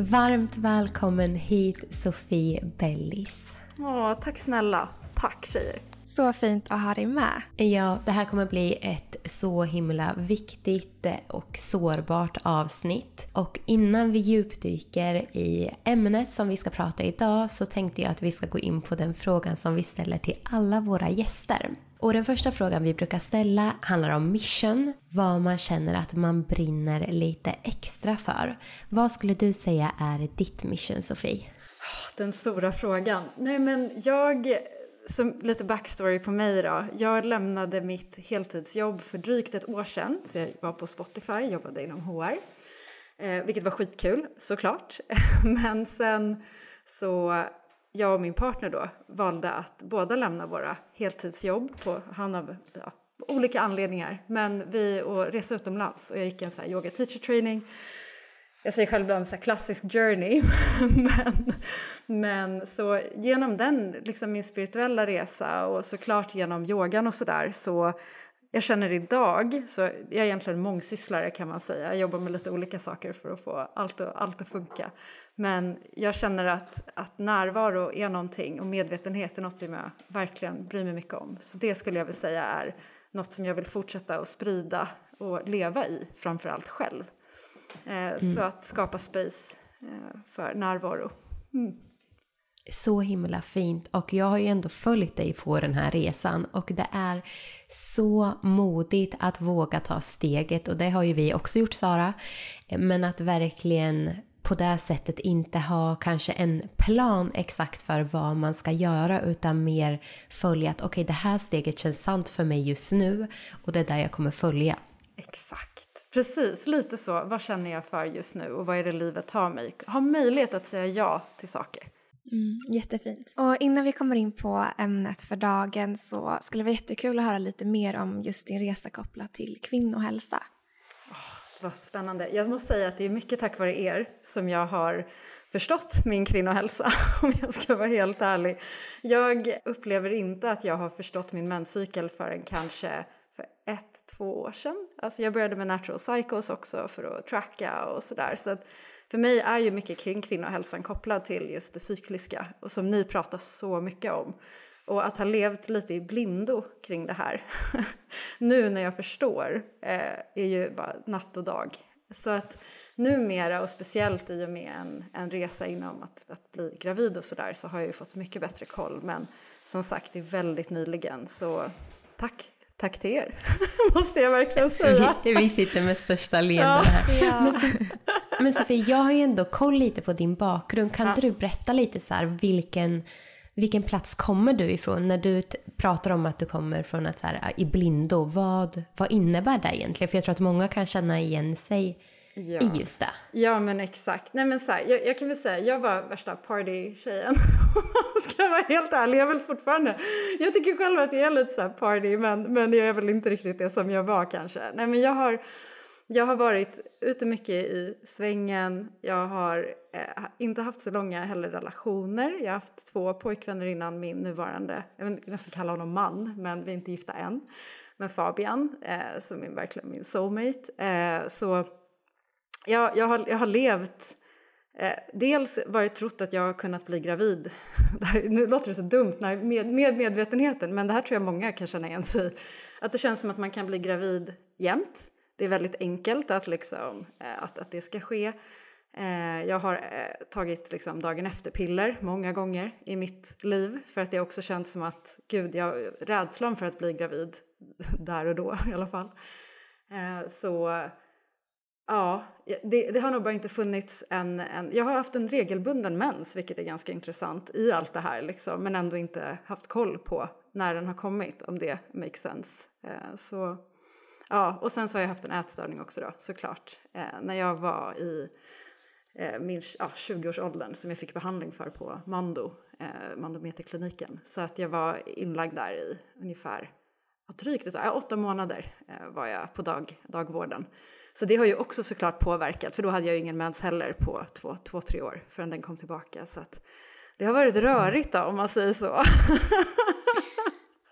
Varmt välkommen hit Sofie Bellis. Åh, tack snälla. Tack tjejer. Så fint att ha dig med. Ja, det här kommer bli ett så himla viktigt och sårbart avsnitt. Och innan vi djupdyker i ämnet som vi ska prata idag så tänkte jag att vi ska gå in på den frågan som vi ställer till alla våra gäster. Och den första frågan vi brukar ställa handlar om mission, vad man känner att man brinner lite extra för. Vad skulle du säga är ditt mission, Sofie? Den stora frågan. Nej men jag, som lite backstory på mig då. Jag lämnade mitt heltidsjobb för drygt ett år sedan. Så jag var på Spotify, jobbade inom HR. Eh, vilket var skitkul såklart. men sen så jag och min partner då valde att båda lämna våra heltidsjobb på, han av ja, olika anledningar. Men vi och resa utomlands och jag gick en så här yoga teacher training. Jag säger själv ibland så här klassisk journey. men, men så genom den, liksom min spirituella resa och såklart genom yogan och sådär så jag känner idag, så jag är egentligen mångsysslare kan man säga. Jag jobbar med lite olika saker för att få allt, och, allt att funka. Men jag känner att, att närvaro är någonting och medvetenhet är något som jag verkligen bryr mig mycket om. Så det skulle jag vilja säga är något som jag vill fortsätta att sprida och leva i, framförallt själv. Eh, mm. Så att skapa space eh, för närvaro. Mm. Så himla fint och jag har ju ändå följt dig på den här resan och det är så modigt att våga ta steget och det har ju vi också gjort Sara. Men att verkligen på det sättet inte ha kanske en plan exakt för vad man ska göra utan mer följa att okej okay, det här steget känns sant för mig just nu och det är där jag kommer följa. Exakt. Precis, lite så. Vad känner jag för just nu och vad är det livet har mig? Ha möjlighet att säga ja till saker. Mm, jättefint. Och innan vi kommer in på ämnet för dagen så skulle det vara jättekul att höra lite mer om just din resa kopplat till kvinnohälsa. Vad spännande. Jag måste säga att det är mycket tack vare er som jag har förstått min kvinnohälsa, om jag ska vara helt ärlig. Jag upplever inte att jag har förstått min menscykel förrän kanske för ett, två år sedan. Alltså jag började med natural cycles också för att tracka och sådär. Så att för mig är ju mycket kring kvinnohälsan kopplad till just det cykliska och som ni pratar så mycket om. Och att ha levt lite i blindo kring det här nu när jag förstår eh, är ju bara natt och dag. Så att numera och speciellt i och med en, en resa inom att, att bli gravid och sådär så har jag ju fått mycket bättre koll. Men som sagt, det är väldigt nyligen så tack Tack till er, måste jag verkligen säga. Vi sitter med största leende ja. här. Ja. Men, men Sofie, jag har ju ändå koll lite på din bakgrund. Kan ja. inte du berätta lite så här, vilken, vilken plats kommer du ifrån? När du pratar om att du kommer från att så här, i blindo, vad, vad innebär det egentligen? För jag tror att många kan känna igen sig ja. i just det. Ja men exakt. Nej men så här, jag, jag, kan väl säga, jag var värsta party-tjejen. Ska jag vara helt ärlig, jag är väl fortfarande. Jag tycker själv att jag är lite så här party men, men jag är väl inte riktigt det som jag var kanske. Nej men jag har, jag har varit ute mycket i svängen. Jag har eh, inte haft så långa heller relationer. Jag har haft två pojkvänner innan min nuvarande, jag vill nästan kalla honom man men vi är inte gifta än. Men Fabian eh, som är verkligen min soulmate. Eh, så jag, jag, har, jag har levt, eh, dels varit trott att jag har kunnat bli gravid. Här, nu låter det så dumt när, med, med medvetenheten, men det här tror jag många kan känna igen sig i. Att det känns som att man kan bli gravid jämt. Det är väldigt enkelt att, liksom, eh, att, att det ska ske. Eh, jag har eh, tagit liksom, dagen efter-piller många gånger i mitt liv för att det också känns som att gud, jag rädslan för att bli gravid där och då i alla fall. Eh, så Ja, det, det, har nog bara inte funnits en, en... Jag har haft en regelbunden mens, vilket är ganska intressant i allt det här, liksom, men ändå inte haft koll på när den har kommit, om det makes sense. Så, ja, och sen så har jag haft en ätstörning också då, såklart. När jag var i min ja, 20-årsåldern som jag fick behandling för på Mando, eh, Mandometerkliniken. Så att jag var inlagd där i ungefär drygt ett, åtta månader eh, var jag på dag, dagvården. Så det har ju också såklart påverkat, för då hade jag ju ingen mens heller på två, två tre år förrän den kom tillbaka. Så att det har varit rörigt då, om man säger så.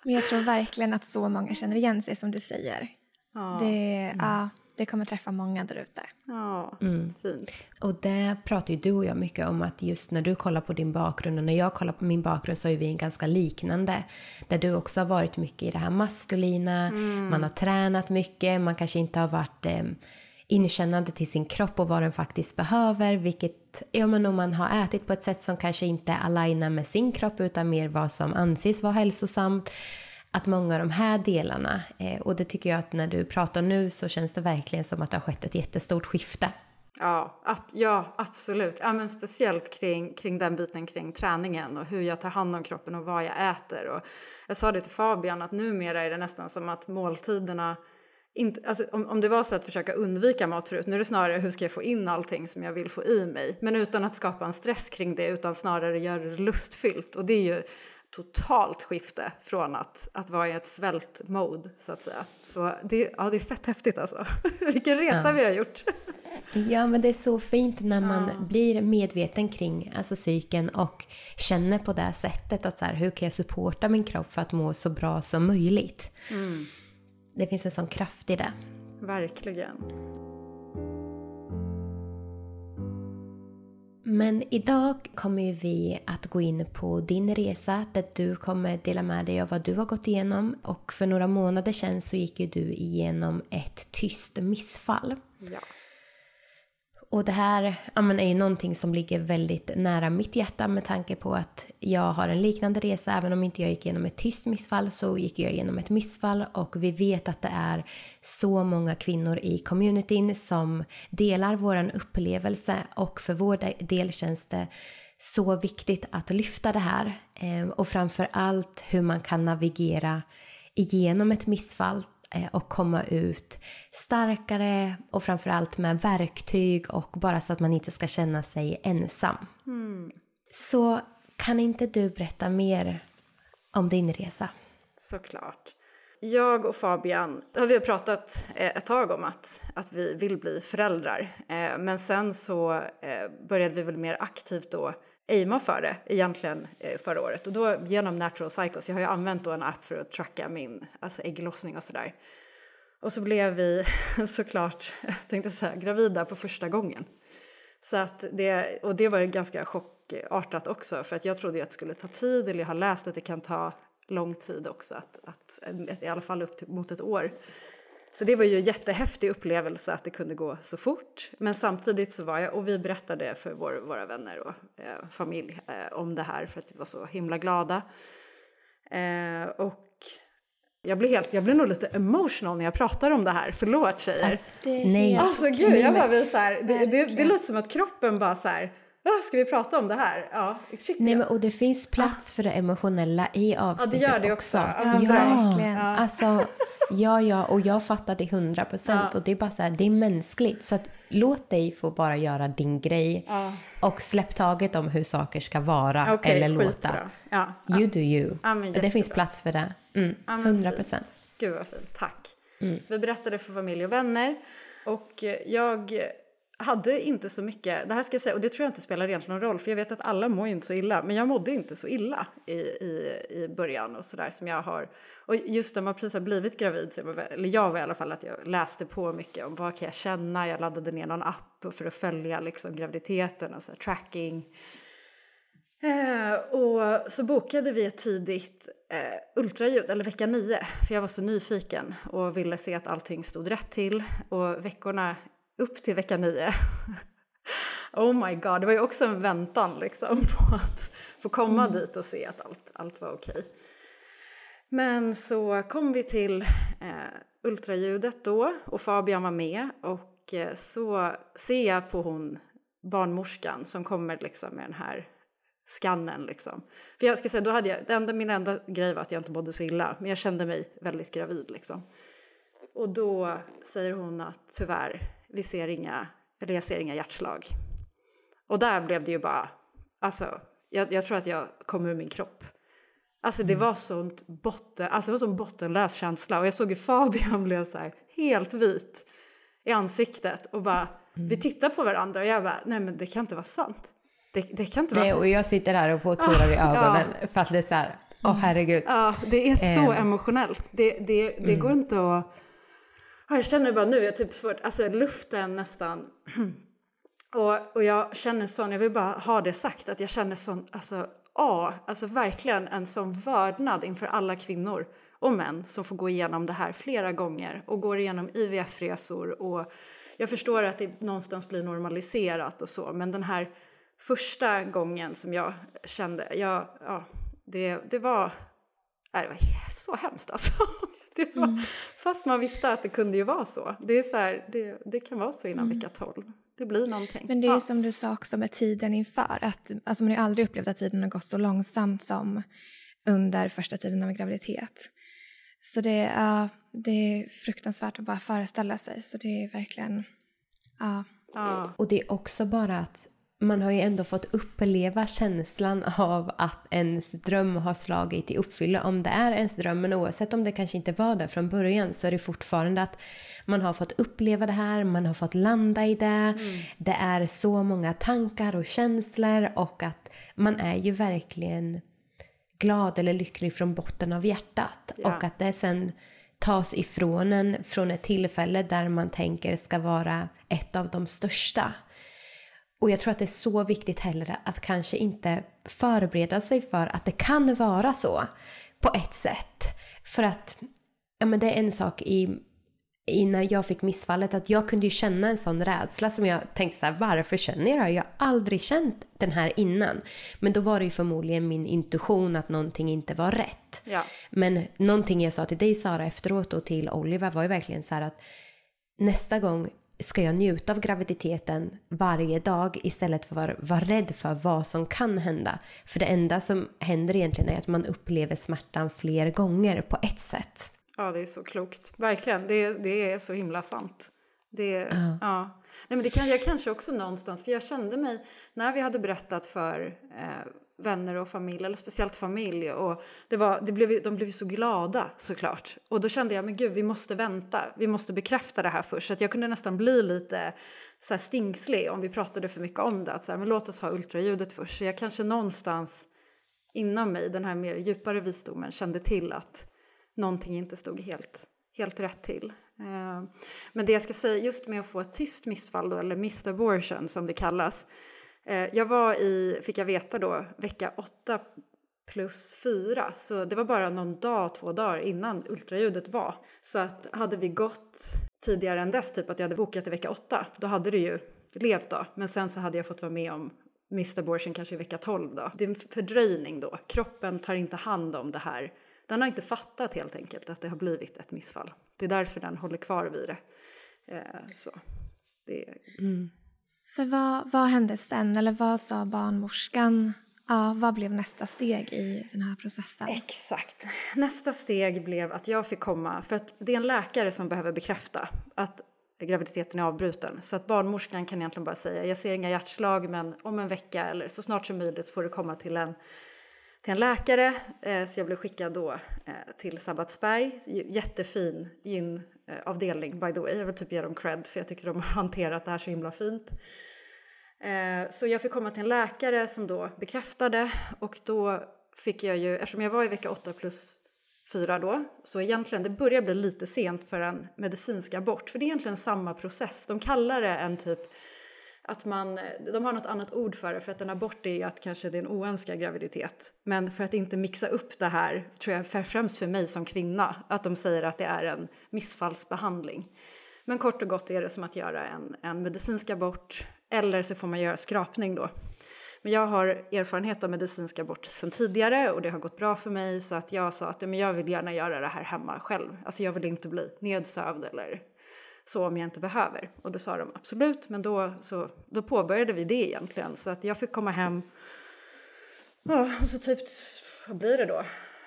Men jag tror verkligen att så många känner igen sig som du säger. Ja. Det, mm. ja, det kommer träffa många där ute. Ja, mm. fint. Och det pratar ju du och jag mycket om att just när du kollar på din bakgrund och när jag kollar på min bakgrund så är vi en ganska liknande. Där du också har varit mycket i det här maskulina, mm. man har tränat mycket, man kanske inte har varit eh, inkännande till sin kropp och vad den faktiskt behöver. Vilket, ja men om man har ätit på ett sätt som kanske inte alignar med sin kropp utan mer vad som anses vara hälsosamt. Att många av de här delarna, eh, och det tycker jag att när du pratar nu så känns det verkligen som att det har skett ett jättestort skifte. Ja, ja absolut. Ja, men speciellt kring, kring den biten kring träningen och hur jag tar hand om kroppen och vad jag äter. Och jag sa det till Fabian att numera är det nästan som att måltiderna inte, alltså, om, om det var så att försöka undvika mat förut, nu är det snarare hur ska jag få in allting som jag vill få i mig, men utan att skapa en stress kring det, utan snarare göra det lustfyllt. Och det är ju totalt skifte från att, att vara i ett svält-mode, så att säga. Så det, ja, det är fett häftigt alltså. Vilken resa ja. vi har gjort. Ja, men det är så fint när man ja. blir medveten kring alltså, psyken och känner på det sättet att så här, hur kan jag supporta min kropp för att må så bra som möjligt. Mm det finns en sån kraft i det. Verkligen. Men idag kommer vi att gå in på din resa där du kommer dela med dig av vad du har gått igenom. Och för några månader sedan så gick ju du igenom ett tyst missfall. Ja. Och det här ja, men är ju någonting som ligger väldigt nära mitt hjärta med tanke på att jag har en liknande resa. Även om inte jag gick igenom ett tyst missfall så gick jag igenom ett missfall. Och vi vet att det är så många kvinnor i communityn som delar våran upplevelse. Och för vår del känns det så viktigt att lyfta det här. Ehm, och framför allt hur man kan navigera igenom ett missfall och komma ut starkare och framförallt med verktyg och bara så att man inte ska känna sig ensam. Mm. Så kan inte du berätta mer om din resa? Såklart. Jag och Fabian har vi pratat eh, ett tag om att, att vi vill bli föräldrar. Eh, men sen så började vi väl mer aktivt då aima för det egentligen eh, förra året och då genom Natural Cycles. Jag har ju använt då en app för att tracka min alltså ägglossning och sådär. Och så blev vi såklart, tänkte säga, gravida på första gången. Så att det, och det var ganska chockartat också för att jag trodde att det skulle ta tid eller jag har läst att det kan ta lång tid också, att, att, i alla fall upp till, mot ett år. Så det var ju en jättehäftig upplevelse att det kunde gå så fort. Men samtidigt så var jag, och vi berättade för vår, våra vänner och eh, familj eh, om det här för att vi var så himla glada. Eh, och jag blir, helt, jag blir nog lite emotional när jag pratar om det här. Förlåt tjejer. Alltså, nej. Alltså gud, jag bara blir så här, det, det, det låter som att kroppen bara så här Ska vi prata om det här? Ja, shit, Nej, men, och det finns plats ah. för det emotionella i avsnittet ja, det gör det också. också. Ja, ja, verkligen. Ja. Alltså, ja, ja, och jag fattar det hundra procent. Och det är bara så här, det är mänskligt. Så att, låt dig få bara göra din grej. Ja. Och släpp taget om hur saker ska vara okay, eller låta. Ja. You do you. det finns plats för det. Mm, mm, procent. Gud vad fint, tack. Mm. Vi berättade för familj och vänner. Och jag hade inte så mycket, det här ska jag säga, och det tror jag inte spelar egentligen någon roll för jag vet att alla mår ju inte så illa, men jag mådde inte så illa i, i, i början och sådär som jag har. Och just när man precis har blivit gravid, eller jag var i alla fall att jag läste på mycket om vad kan jag känna, jag laddade ner någon app för att följa liksom graviditeten och så här, tracking. Eh, och så bokade vi ett tidigt eh, ultraljud, eller vecka nio, för jag var så nyfiken och ville se att allting stod rätt till. Och veckorna upp till vecka nio. oh my god, det var ju också en väntan liksom på att få komma mm. dit och se att allt, allt var okej. Men så kom vi till eh, ultraljudet då och Fabian var med och eh, så ser jag på hon barnmorskan som kommer liksom med den här skannen liksom. För jag ska säga, då hade jag, enda, min enda grej var att jag inte mådde så illa, men jag kände mig väldigt gravid liksom. Och då säger hon att tyvärr, vi ser inga, eller jag ser inga hjärtslag. Och där blev det ju bara, alltså, jag, jag tror att jag kom ur min kropp. Alltså det mm. var sånt botten, alltså det var sån bottenlös känsla och jag såg hur Fabian blev så här helt vit i ansiktet och bara, mm. vi tittar på varandra och jag bara, nej men det kan inte vara sant. Det, det kan inte vara... Nej, och jag sitter här och får tårar i ögonen ja. för att det är så här, åh oh, herregud. Ja, det är så eh. emotionellt. Det, det, det mm. går inte att jag känner bara nu, jag har typ svårt, alltså luften nästan. och, och jag känner sån, jag vill bara ha det sagt, att jag känner sån, alltså ja, alltså verkligen en sån vördnad inför alla kvinnor och män som får gå igenom det här flera gånger och går igenom IVF-resor och jag förstår att det någonstans blir normaliserat och så, men den här första gången som jag kände, jag, ja, det, det var, nej, det var så hemskt alltså. Det var, mm. Fast man visste att det kunde ju vara så. Det, är så här, det, det kan vara så innan mm. vecka 12. Det blir någonting. Men det är ja. som du sa också med tiden inför. Att, alltså man har ju aldrig upplevt att tiden har gått så långsamt som under första tiden av en graviditet. Så det, uh, det är fruktansvärt att bara föreställa sig. Så det är verkligen... Uh. Ja. Och det är också bara att man har ju ändå fått uppleva känslan av att ens dröm har slagit i uppfylle. Om det är ens dröm, men oavsett om det kanske inte var det från början så är det fortfarande att man har fått uppleva det här, man har fått landa i det. Mm. Det är så många tankar och känslor och att man är ju verkligen glad eller lycklig från botten av hjärtat. Ja. Och att det sen tas ifrån en från ett tillfälle där man tänker ska vara ett av de största. Och jag tror att det är så viktigt heller att kanske inte förbereda sig för att det kan vara så på ett sätt. För att ja, men det är en sak i innan jag fick missfallet att jag kunde ju känna en sån rädsla som jag tänkte så här, varför känner jag det Jag har aldrig känt den här innan. Men då var det ju förmodligen min intuition att någonting inte var rätt. Ja. Men någonting jag sa till dig Sara efteråt och till Oliver var ju verkligen så här att nästa gång ska jag njuta av graviditeten varje dag istället för att vara rädd för vad som kan hända. För det enda som händer egentligen är att man upplever smärtan fler gånger på ett sätt. Ja, det är så klokt. Verkligen, det, det är så himla sant. Det, uh. ja. Nej, men det kan jag kanske också någonstans, för jag kände mig när vi hade berättat för eh, vänner och familj, eller speciellt familj. Och det var, det blev, de blev så glada såklart. Och då kände jag, men gud, vi måste vänta. Vi måste bekräfta det här först. Så att jag kunde nästan bli lite så här stingslig om vi pratade för mycket om det. Att så här, men låt oss ha ultraljudet först. Så jag kanske någonstans inom mig, den här mer djupare visdomen, kände till att någonting inte stod helt, helt rätt till. Eh, men det jag ska säga, just med att få ett tyst missfall då, eller missed abortion som det kallas, Eh, jag var i, fick jag veta då, vecka 8 plus 4. Så det var bara någon dag, två dagar innan ultraljudet var. Så att hade vi gått tidigare än dess, typ att jag hade bokat i vecka 8, då hade det ju levt då. Men sen så hade jag fått vara med om missed abortion kanske i vecka 12 då. Det är en fördröjning då. Kroppen tar inte hand om det här. Den har inte fattat helt enkelt att det har blivit ett missfall. Det är därför den håller kvar vid det. Eh, så det är... Mm. För vad, vad hände sen? Eller vad sa barnmorskan? Ja, vad blev nästa steg i den här processen? Exakt. Nästa steg blev att jag fick komma, för att det är en läkare som behöver bekräfta att graviditeten är avbruten. Så att barnmorskan kan egentligen bara säga, jag ser inga hjärtslag men om en vecka eller så snart som möjligt så får du komma till en, till en läkare. Eh, så jag blev skickad då eh, till Sabbatsberg, jättefin gynavdelning eh, by the way. Jag vill typ ge dem cred för jag tycker de har hanterat det här så himla fint. Eh, så jag fick komma till en läkare som då bekräftade och då fick jag ju, eftersom jag var i vecka 8 plus 4 då, så egentligen det börjar bli lite sent för en medicinsk abort, för det är egentligen samma process. De kallar det en typ att man, de har något annat ord för det, för att en abort är ju att kanske det är en oönskad graviditet. Men för att inte mixa upp det här, tror jag främst för mig som kvinna, att de säger att det är en missfallsbehandling. Men kort och gott är det som att göra en, en medicinsk abort eller så får man göra skrapning då. Men jag har erfarenhet av medicinsk abort sedan tidigare och det har gått bra för mig så att jag sa att men jag vill gärna göra det här hemma själv. Alltså jag vill inte bli nedsövd eller så om jag inte behöver. Och då sa de absolut, men då, så, då påbörjade vi det egentligen. Så att jag fick komma hem, ja, och så typ, vad blir det då?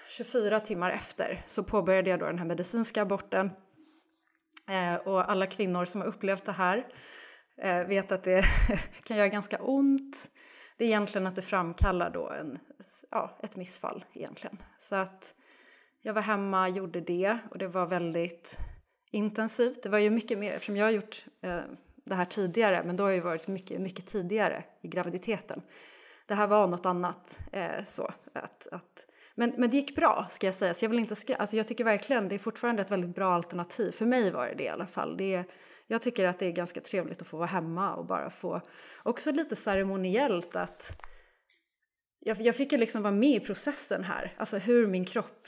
24 timmar efter så påbörjade jag då den här medicinska aborten. Eh, och alla kvinnor som har upplevt det här eh, vet att det kan göra ganska ont. Det är egentligen att det framkallar då en, ja, ett missfall egentligen. Så att jag var hemma, gjorde det och det var väldigt intensivt. Det var ju mycket mer, eftersom jag har gjort eh, det här tidigare, men då har jag varit mycket, mycket tidigare i graviditeten. Det här var något annat eh, så att, att Men, men det gick bra ska jag säga, så jag vill inte skra- alltså jag tycker verkligen det är fortfarande ett väldigt bra alternativ. För mig var det det i alla fall. Det är, jag tycker att det är ganska trevligt att få vara hemma och bara få, också lite ceremoniellt att jag, jag fick ju liksom vara med i processen här, alltså hur min kropp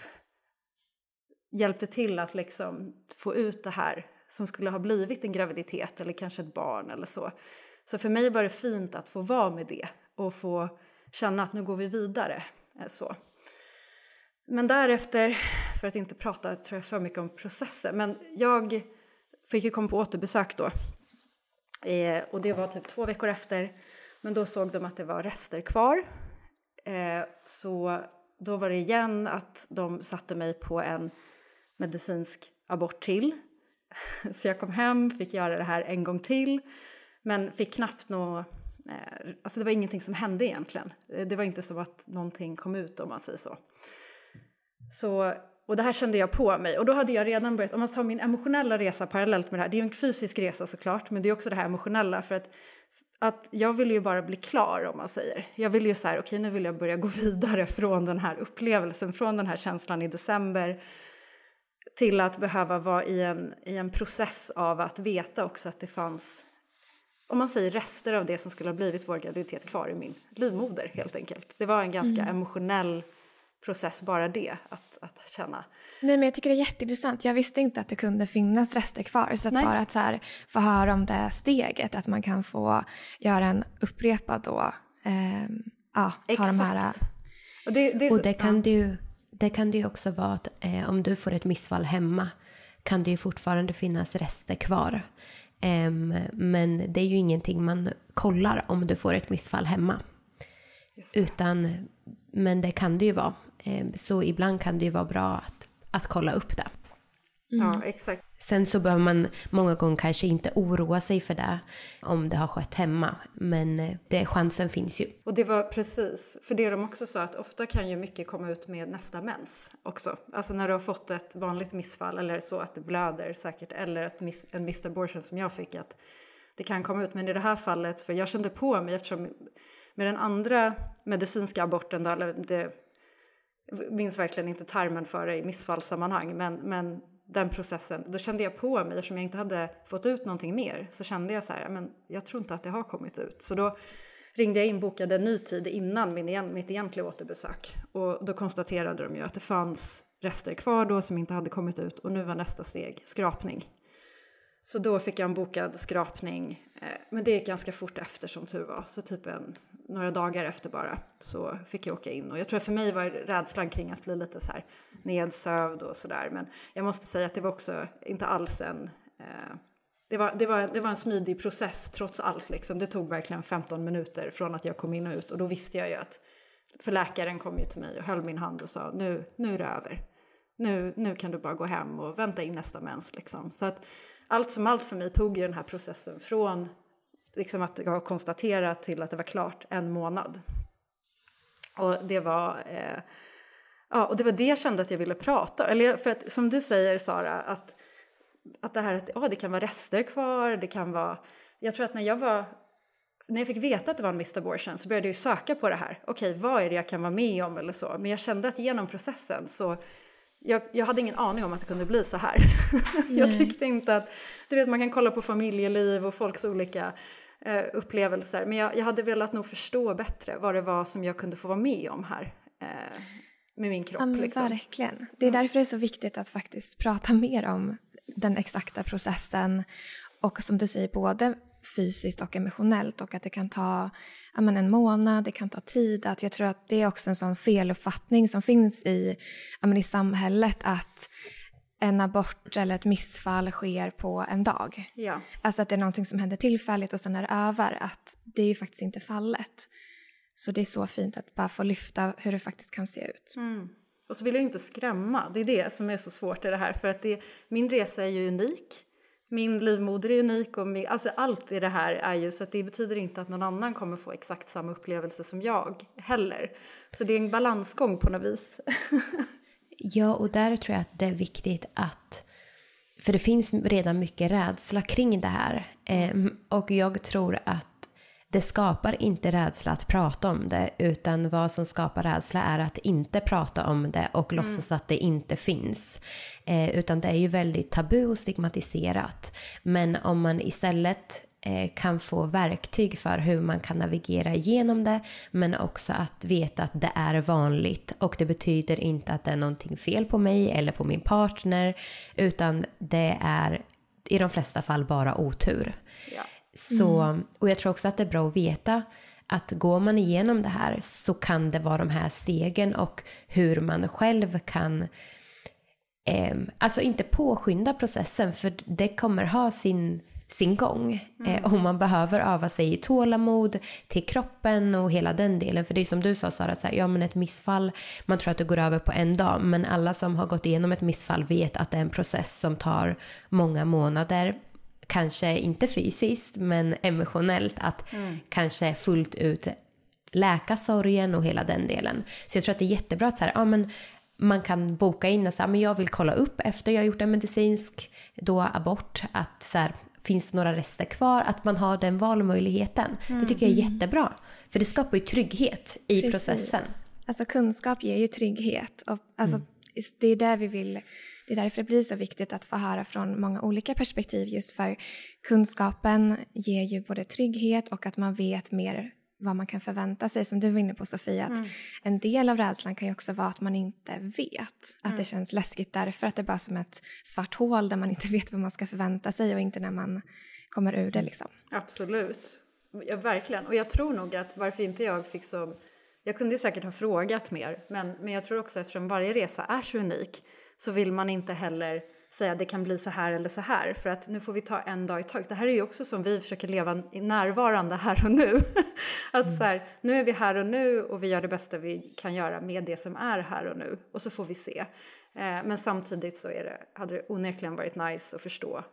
hjälpte till att liksom få ut det här som skulle ha blivit en graviditet eller kanske ett barn eller så. Så för mig var det fint att få vara med det och få känna att nu går vi vidare. Eh, så. Men därefter, för att inte prata tror jag, för mycket om processen, men jag fick ju komma på återbesök då. Eh, och det var typ två veckor efter. Men då såg de att det var rester kvar. Eh, så då var det igen att de satte mig på en medicinsk abort till. Så jag kom hem, fick göra det här en gång till. Men fick knappt nå... Eh, alltså det var ingenting som hände egentligen. Eh, det var inte som att någonting kom ut om man säger så. Så, och det här kände jag på mig. Och då hade jag redan börjat, om man tar min emotionella resa parallellt med det här, det är ju en fysisk resa såklart, men det är också det här emotionella för att, att jag ville ju bara bli klar om man säger. Jag ville ju så här, okej nu vill jag börja gå vidare från den här upplevelsen, från den här känslan i december till att behöva vara i en, i en process av att veta också att det fanns om man säger rester av det som skulle ha blivit vår graviditet kvar i min livmoder helt enkelt. Det var en ganska emotionell process bara det, att, att känna. Nej, men jag tycker det är jätteintressant. Jag visste inte att det kunde finnas rester kvar. Så att Nej. bara att så här, få höra om det steget, att man kan få göra en upprepad då, ehm, ja, ta de här... Exakt. Och det, det är Och så- det kan, ja. det ju, det kan det ju också vara att eh, om du får ett missfall hemma kan det ju fortfarande finnas rester kvar. Em, men det är ju ingenting man kollar om du får ett missfall hemma. Just det. Utan, men det kan det ju vara. Em, så ibland kan det ju vara bra att, att kolla upp det. Ja, exakt. Sen så behöver man många gånger kanske inte oroa sig för det om det har skett hemma. Men eh, det, chansen finns ju. Och det var precis, för det de också sa att ofta kan ju mycket komma ut med nästa mens också. Alltså när du har fått ett vanligt missfall eller så att det blöder säkert eller ett miss, en missed abortion som jag fick att det kan komma ut. Men i det här fallet, för jag kände på mig eftersom med den andra medicinska aborten då, eller det, minns verkligen inte termen för det i missfallssammanhang, men, men den processen, då kände jag på mig, eftersom jag inte hade fått ut någonting mer, så kände jag så här, men jag tror inte att det har kommit ut. Så då ringde jag in, bokade en ny tid innan min, mitt egentliga återbesök. Och då konstaterade de ju att det fanns rester kvar då som inte hade kommit ut och nu var nästa steg skrapning. Så då fick jag en bokad skrapning, eh, men det gick ganska fort efter som tur var. Så typ en, några dagar efter bara så fick jag åka in. Och jag tror att för mig var rädslan kring att bli lite så här nedsövd och sådär. Men jag måste säga att det var också inte alls en... Eh, det, var, det, var, det var en smidig process trots allt. Liksom. Det tog verkligen 15 minuter från att jag kom in och ut. Och då visste jag ju att... För läkaren kom ju till mig och höll min hand och sa nu, nu är det över. Nu, nu kan du bara gå hem och vänta in nästa mens. Liksom. Så att allt som allt för mig tog ju den här processen från liksom att jag var konstaterat till att det var klart en månad. Och det var, eh, ja, och det var det jag kände att jag ville prata Eller för att som du säger Sara, att, att det här att ja, det kan vara rester kvar, det kan vara... Jag tror att när jag var när jag fick veta att det var en missed abortion så började jag söka på det här. Okej, vad är det jag kan vara med om eller så? Men jag kände att genom processen så jag, jag hade ingen aning om att det kunde bli så här. jag tyckte inte att, du vet man kan kolla på familjeliv och folks olika eh, upplevelser. Men jag, jag hade velat nog förstå bättre vad det var som jag kunde få vara med om här. Eh, med min kropp Ja, liksom. Verkligen. Det är därför det är så viktigt att faktiskt prata mer om den exakta processen och som du säger både fysiskt och emotionellt och att det kan ta men en månad, det kan ta tid. Att jag tror att det är också en sån feluppfattning som finns i, men i samhället att en abort eller ett missfall sker på en dag. Ja. Alltså att det är någonting som händer tillfälligt och sen är det över. Att det är ju faktiskt inte fallet. Så det är så fint att bara få lyfta hur det faktiskt kan se ut. Mm. Och så vill jag inte skrämma, det är det som är så svårt i det här. För att det, min resa är ju unik, min livmoder är unik och min, alltså allt i det här är ju så att det betyder inte att någon annan kommer få exakt samma upplevelse som jag heller. Så det är en balansgång på något vis. Ja, och där tror jag att det är viktigt att... För det finns redan mycket rädsla kring det här. Ehm, och jag tror att det skapar inte rädsla att prata om det utan vad som skapar rädsla är att inte prata om det och mm. låtsas att det inte finns. Eh, utan det är ju väldigt tabu och stigmatiserat. Men om man istället kan få verktyg för hur man kan navigera igenom det men också att veta att det är vanligt och det betyder inte att det är någonting fel på mig eller på min partner utan det är i de flesta fall bara otur. Ja. Så, mm. Och jag tror också att det är bra att veta att går man igenom det här så kan det vara de här stegen och hur man själv kan eh, alltså inte påskynda processen för det kommer ha sin, sin gång. Mm. Eh, och man behöver öva sig i tålamod till kroppen och hela den delen. För det är som du sa Sara, så här, ja men ett missfall, man tror att det går över på en dag. Men alla som har gått igenom ett missfall vet att det är en process som tar många månader kanske inte fysiskt men emotionellt att mm. kanske fullt ut läka sorgen och hela den delen. Så jag tror att det är jättebra att så här, ja, men man kan boka in och säga men jag vill kolla upp efter jag har gjort en medicinsk då abort att så här, finns det några rester kvar, att man har den valmöjligheten. Mm. Det tycker jag är mm. jättebra. För det skapar ju trygghet i Precis. processen. Alltså kunskap ger ju trygghet. Och, alltså, mm. Det är det vi vill det är därför det blir så viktigt att få höra från många olika perspektiv just för kunskapen ger ju både trygghet och att man vet mer vad man kan förvänta sig. Som du var inne på Sofia, att mm. en del av rädslan kan ju också vara att man inte vet. Att mm. det känns läskigt därför att det är bara som ett svart hål där man inte vet vad man ska förvänta sig och inte när man kommer ur det liksom. Absolut. Ja, verkligen. Och jag tror nog att varför inte jag fick så... Jag kunde säkert ha frågat mer, men, men jag tror också eftersom varje resa är så unik så vill man inte heller säga det kan bli så här eller så här för att nu får vi ta en dag i taget. Det här är ju också som vi försöker leva närvarande här och nu. att mm. så här, nu är vi här och nu och vi gör det bästa vi kan göra med det som är här och nu och så får vi se. Eh, men samtidigt så är det, hade det onekligen varit nice att förstå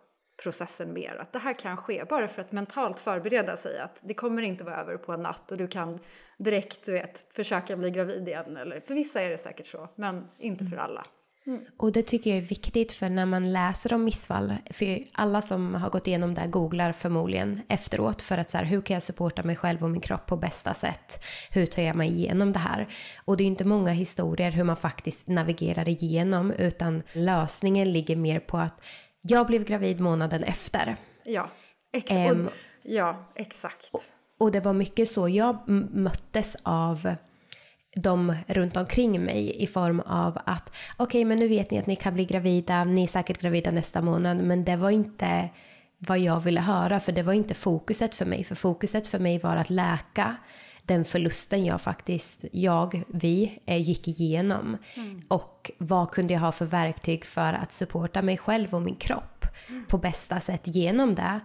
processen mer. Att det här kan ske bara för att mentalt förbereda sig att det kommer inte vara över på en natt och du kan direkt du vet, försöka bli gravid igen. Eller, för vissa är det säkert så, men inte för mm. alla. Mm. Och det tycker jag är viktigt för när man läser om missfall, för alla som har gått igenom det här googlar förmodligen efteråt för att så här, hur kan jag supporta mig själv och min kropp på bästa sätt? Hur tar jag mig igenom det här? Och det är inte många historier hur man faktiskt navigerar igenom utan lösningen ligger mer på att jag blev gravid månaden efter. Ja, ex um, ja exakt. Och, och det var mycket så jag möttes av de runt omkring mig i form av att okej okay, men nu vet ni att ni kan bli gravida, ni är säkert gravida nästa månad. Men det var inte vad jag ville höra för det var inte fokuset för mig. För fokuset för mig var att läka den förlusten jag faktiskt, jag, vi eh, gick igenom. Mm. och vad kunde jag ha för verktyg för att supporta mig själv och min kropp mm. på bästa sätt genom det?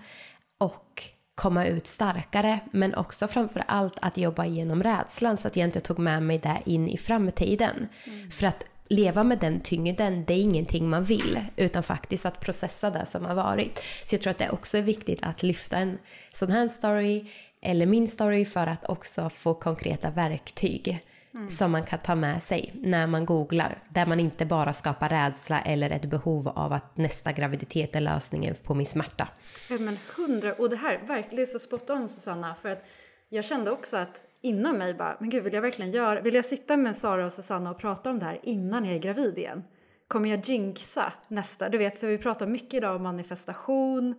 Och komma ut starkare men också framför allt att jobba igenom rädslan så att jag inte tog med mig det in i framtiden. Mm. För att leva med den tyngden, det är ingenting man vill utan faktiskt att processa det som har varit. Så jag tror att det också är viktigt att lyfta en sån här story eller min story för att också få konkreta verktyg mm. som man kan ta med sig när man googlar. Där man inte bara skapar rädsla eller ett behov av att nästa graviditet är lösningen på min smärta. Men hundra, och det här verkligen så spot on Susanna för att jag kände också att inom mig bara, men gud vill jag verkligen göra, vill jag sitta med Sara och Susanna och prata om det här innan jag är gravid igen? Kommer jag jinxa nästa? Du vet, för vi pratar mycket idag om manifestation,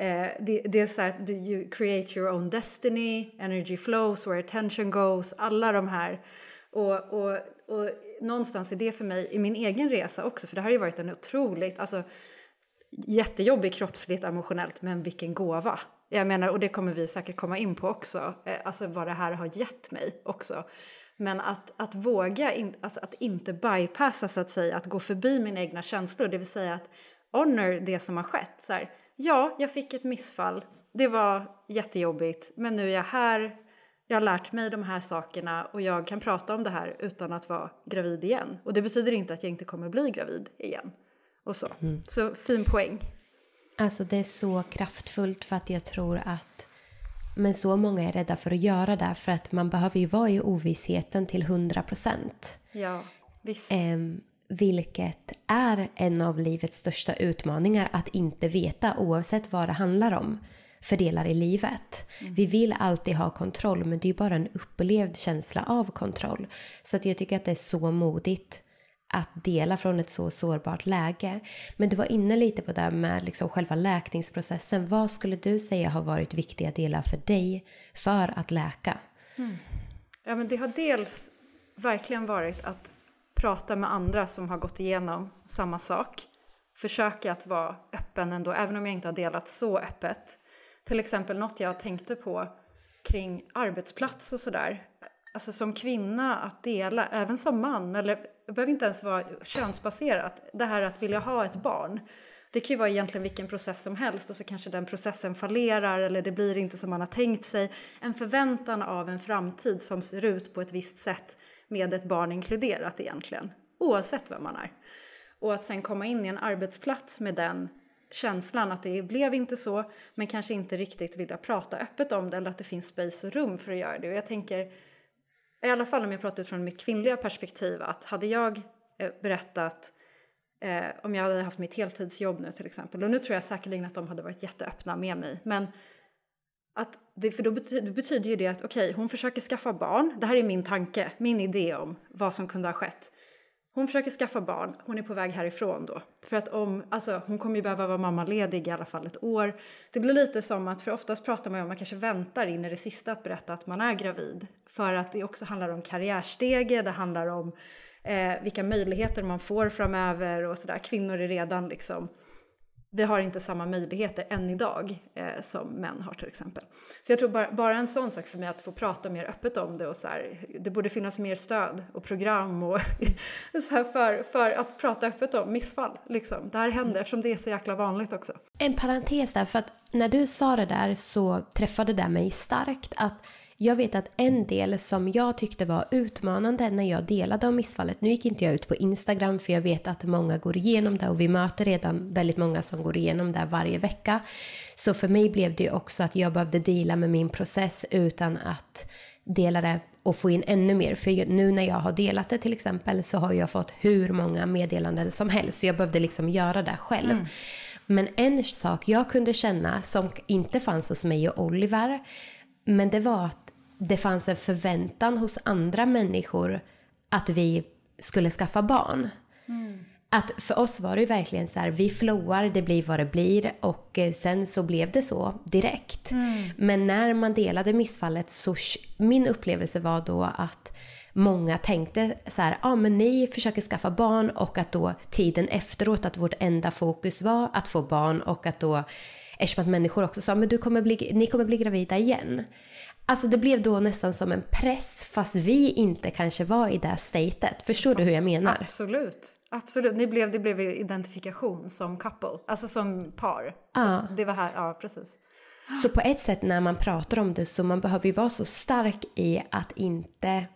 Eh, det, det, är så här, you create your own destiny, energy flows, where attention goes, alla de här. Och, och, och någonstans är det för mig i min egen resa också, för det här har ju varit en otroligt, alltså jättejobbig kroppsligt, emotionellt, men vilken gåva. Jag menar, och det kommer vi säkert komma in på också, eh, alltså vad det här har gett mig också. Men att, att våga, in, alltså att inte bypassa så att säga, att gå förbi mina egna känslor, det vill säga att honor det som har skett. Så här, ja, jag fick ett missfall, det var jättejobbigt, men nu är jag här, jag har lärt mig de här sakerna och jag kan prata om det här utan att vara gravid igen. Och det betyder inte att jag inte kommer bli gravid igen. Och så. Mm. Så fin poäng. Alltså det är så kraftfullt för att jag tror att men så många är rädda för att göra det för att man behöver ju vara i ovissheten till 100 procent. Ja, visst. Um, vilket är en av livets största utmaningar att inte veta oavsett vad det handlar om. För delar i livet. Mm. Vi vill alltid ha kontroll men det är bara en upplevd känsla av kontroll. Så att jag tycker att det är så modigt att dela från ett så sårbart läge. Men du var inne lite på det med liksom själva läkningsprocessen. Vad skulle du säga har varit viktiga delar för dig för att läka? Mm. Ja, men det har dels verkligen varit att prata med andra som har gått igenom samma sak. Försöka att vara öppen ändå, även om jag inte har delat så öppet. Till exempel något jag tänkte på kring arbetsplats och sådär. Alltså som kvinna att dela, även som man, eller det behöver inte ens vara könsbaserat, det här att vilja ha ett barn. Det kan ju vara egentligen vilken process som helst och så kanske den processen fallerar eller det blir inte som man har tänkt sig. En förväntan av en framtid som ser ut på ett visst sätt med ett barn inkluderat egentligen, oavsett vem man är. Och att sen komma in i en arbetsplats med den känslan att det blev inte så, men kanske inte riktigt vilja prata öppet om det eller att det finns space och rum för att göra det. Och jag tänker, i alla fall om jag pratar utifrån mitt kvinnliga perspektiv, att hade jag eh, berättat eh, om jag hade haft mitt heltidsjobb nu till exempel, och nu tror jag säkerligen att de hade varit jätteöppna med mig, men att det, för då betyder, betyder ju det att okej, okay, hon försöker skaffa barn, det här är min tanke, min idé om vad som kunde ha skett. Hon försöker skaffa barn, hon är på väg härifrån då. För att om, alltså hon kommer ju behöva vara mammaledig i alla fall ett år. Det blir lite som att, för oftast pratar man om att man kanske väntar in i det sista att berätta att man är gravid. För att det också handlar om karriärstege, det handlar om eh, vilka möjligheter man får framöver och sådär. Kvinnor är redan liksom vi har inte samma möjligheter än idag eh, som män har till exempel. Så jag tror bara, bara en sån sak för mig att få prata mer öppet om det och så här, det borde finnas mer stöd och program och så här för, för att prata öppet om missfall. Liksom. Det här händer eftersom det är så jäkla vanligt också. En parentes där, för att när du sa det där så träffade det mig starkt att jag vet att en del som jag tyckte var utmanande när jag delade om missfallet, nu gick inte jag ut på Instagram för jag vet att många går igenom det och vi möter redan väldigt många som går igenom det varje vecka. Så för mig blev det ju också att jag behövde dela med min process utan att dela det och få in ännu mer. För nu när jag har delat det till exempel så har jag fått hur många meddelanden som helst så jag behövde liksom göra det själv. Mm. Men en sak jag kunde känna som inte fanns hos mig och Oliver men det var att det fanns en förväntan hos andra människor att vi skulle skaffa barn. Mm. Att för oss var det verkligen så här, vi flowar, det blir vad det blir och eh, sen så blev det så direkt. Mm. Men när man delade missfallet så min upplevelse var då att många tänkte så här, ja ah, men ni försöker skaffa barn och att då tiden efteråt att vårt enda fokus var att få barn och att då eftersom att människor också sa men du kommer bli, ni kommer bli gravida igen. Alltså det blev då nästan som en press fast vi inte kanske var i det statet. Förstår du hur jag menar? Absolut. Absolut. Ni blev, det blev identifikation som couple, alltså som par. Ja. Det var här, ja precis. Så på ett sätt när man pratar om det så man behöver ju vara så stark i att inte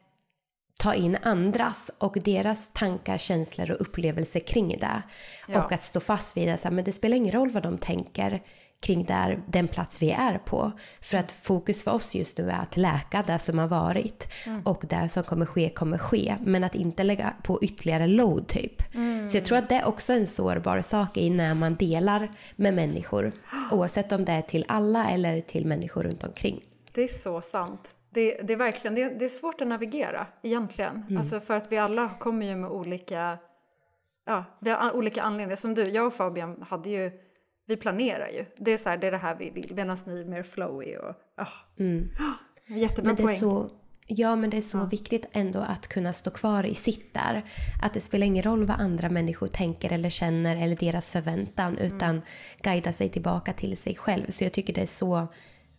ta in andras och deras tankar, känslor och upplevelser kring det. Ja. Och att stå fast vid det, så här, men det spelar ingen roll vad de tänker kring där, den plats vi är på. För att fokus för oss just nu är att läka det som har varit mm. och det som kommer ske kommer ske. Men att inte lägga på ytterligare load typ. Mm. Så jag tror att det är också en sårbar sak i när man delar med människor. Oavsett om det är till alla eller till människor runt omkring. Det är så sant. Det, det är verkligen det, det, är svårt att navigera egentligen. Mm. Alltså för att vi alla kommer ju med olika, ja, vi har olika anledningar. Som du, jag och Fabian hade ju vi planerar ju. Det är så här, det är det här vi vill. Medan ni är mer flowy och... Oh. Mm. Jättebra men det poäng. Är så, ja, men det är så ja. viktigt ändå att kunna stå kvar i sitt där. Att det spelar ingen roll vad andra människor tänker eller känner eller deras förväntan. Mm. Utan guida sig tillbaka till sig själv. Så jag tycker det är så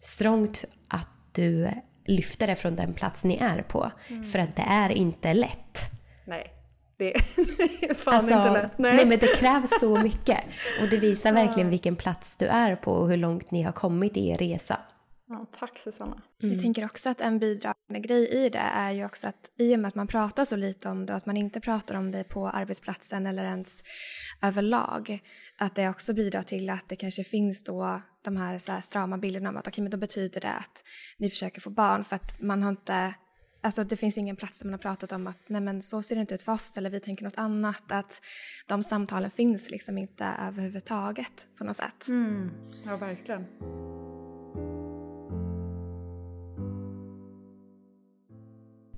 strångt att du lyfter det från den plats ni är på. Mm. För att det är inte lätt. Nej. Det är fan alltså, inte lätt. Nej. nej. men det krävs så mycket. Och det visar verkligen vilken plats du är på och hur långt ni har kommit i er resa. Ja, tack Susanna. Mm. Jag tänker också att en bidragande grej i det är ju också att i och med att man pratar så lite om det och att man inte pratar om det på arbetsplatsen eller ens överlag, att det också bidrar till att det kanske finns då de här, så här strama bilderna om att okej, okay, men då betyder det att ni försöker få barn för att man har inte Alltså det finns ingen plats där man har pratat om att nej men så ser det inte ut för oss eller vi tänker något annat. Att de samtalen finns liksom inte överhuvudtaget på något sätt. Mm. Ja, verkligen.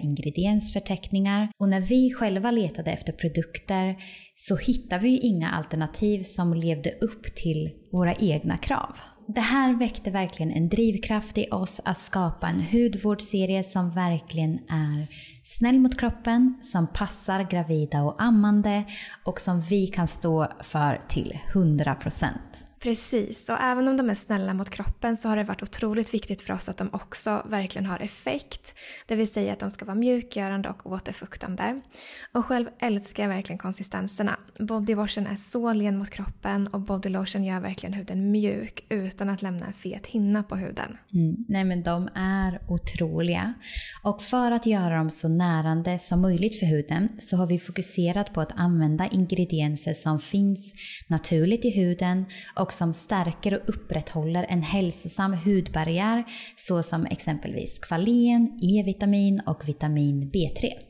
ingrediensförteckningar och när vi själva letade efter produkter så hittade vi inga alternativ som levde upp till våra egna krav. Det här väckte verkligen en drivkraft i oss att skapa en hudvårdsserie som verkligen är snäll mot kroppen, som passar gravida och ammande och som vi kan stå för till 100%. Precis, och även om de är snälla mot kroppen så har det varit otroligt viktigt för oss att de också verkligen har effekt. Det vill säga att de ska vara mjukgörande och återfuktande. Och själv älskar jag verkligen konsistenserna. Bodywashen är så len mot kroppen och bodylotion gör verkligen huden mjuk utan att lämna en fet hinna på huden. Mm, nej men de är otroliga. Och för att göra dem så närande som möjligt för huden så har vi fokuserat på att använda ingredienser som finns naturligt i huden och som stärker och upprätthåller en hälsosam hudbarriär såsom exempelvis kvalen, E-vitamin och vitamin B3.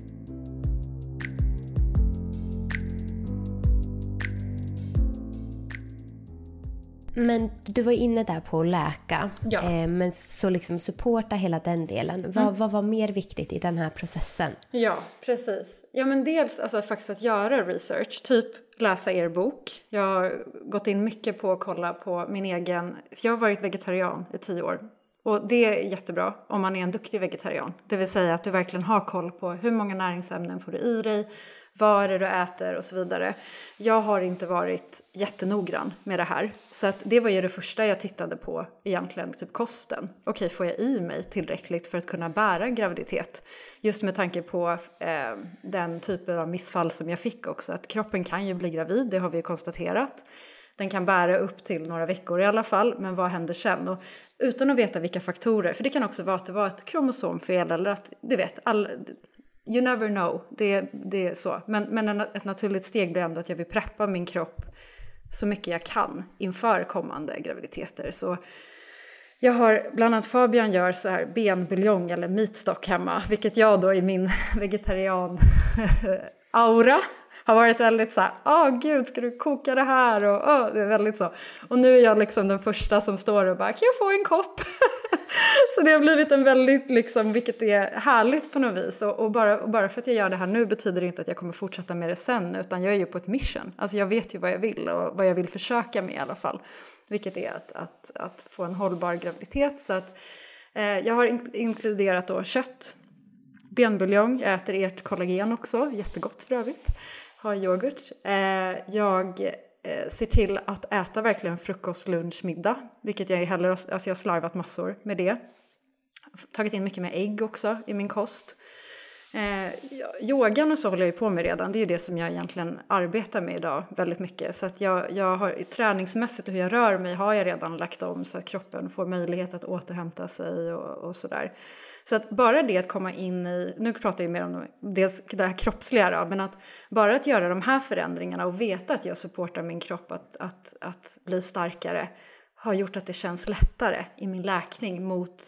Men du var inne där på att läka. Ja. Eh, men så liksom supporta hela den delen. Vad, Mm. vad var mer viktigt i den här processen? Ja, precis. Ja, men dels alltså faktiskt att göra research, typ läsa er bok. Jag har gått in mycket på att kolla på min egen, jag har varit vegetarian i tio år. Och det är jättebra om man är en duktig vegetarian. Det vill säga att du verkligen har koll på hur många näringsämnen får du i dig, vad är det du äter och så vidare. Jag har inte varit jättenoggrann med det här. Så att det var ju det första jag tittade på egentligen, typ kosten. Okej, får jag i mig tillräckligt för att kunna bära en graviditet? Just med tanke på eh, den typen av missfall som jag fick också, att kroppen kan ju bli gravid, det har vi ju konstaterat. Den kan bära upp till några veckor i alla fall, men vad händer sen? Och utan att veta vilka faktorer, för det kan också vara att det var ett kromosomfel eller att, du vet, all, you never know, det, det är så. Men, men ett naturligt steg blir ändå att jag vill preppa min kropp så mycket jag kan inför kommande graviditeter. Så jag har, bland annat Fabian gör så här benbuljong eller meatstock hemma, vilket jag då i min vegetarian-aura har varit väldigt så här, åh oh, gud, ska du koka det här? Och oh, det är väldigt så. Och nu är jag liksom den första som står och bara, kan jag få en kopp? så det har blivit en väldigt, liksom, vilket är härligt på något vis. Och, och, bara, och bara för att jag gör det här nu betyder det inte att jag kommer fortsätta med det sen, utan jag är ju på ett mission. Alltså jag vet ju vad jag vill och vad jag vill försöka med i alla fall. Vilket är att, att, att få en hållbar graviditet. Så att, eh, jag har in, inkluderat då kött, benbuljong, jag äter ert kollagen också, jättegott för övrigt har yoghurt. Eh, jag eh, ser till att äta verkligen frukost, lunch, middag. Vilket jag heller, alltså jag har slarvat massor med det. Tagit in mycket med ägg också i min kost. Eh, yogan och så håller jag ju på med redan. Det är ju det som jag egentligen arbetar med idag väldigt mycket. Så att jag, jag har träningsmässigt och hur jag rör mig har jag redan lagt om så att kroppen får möjlighet att återhämta sig och, och sådär. Så att bara det att komma in i, nu pratar jag mer om dels det här kroppsliga då, men att bara att göra de här förändringarna och veta att jag supportar min kropp att, att, att bli starkare har gjort att det känns lättare i min läkning mot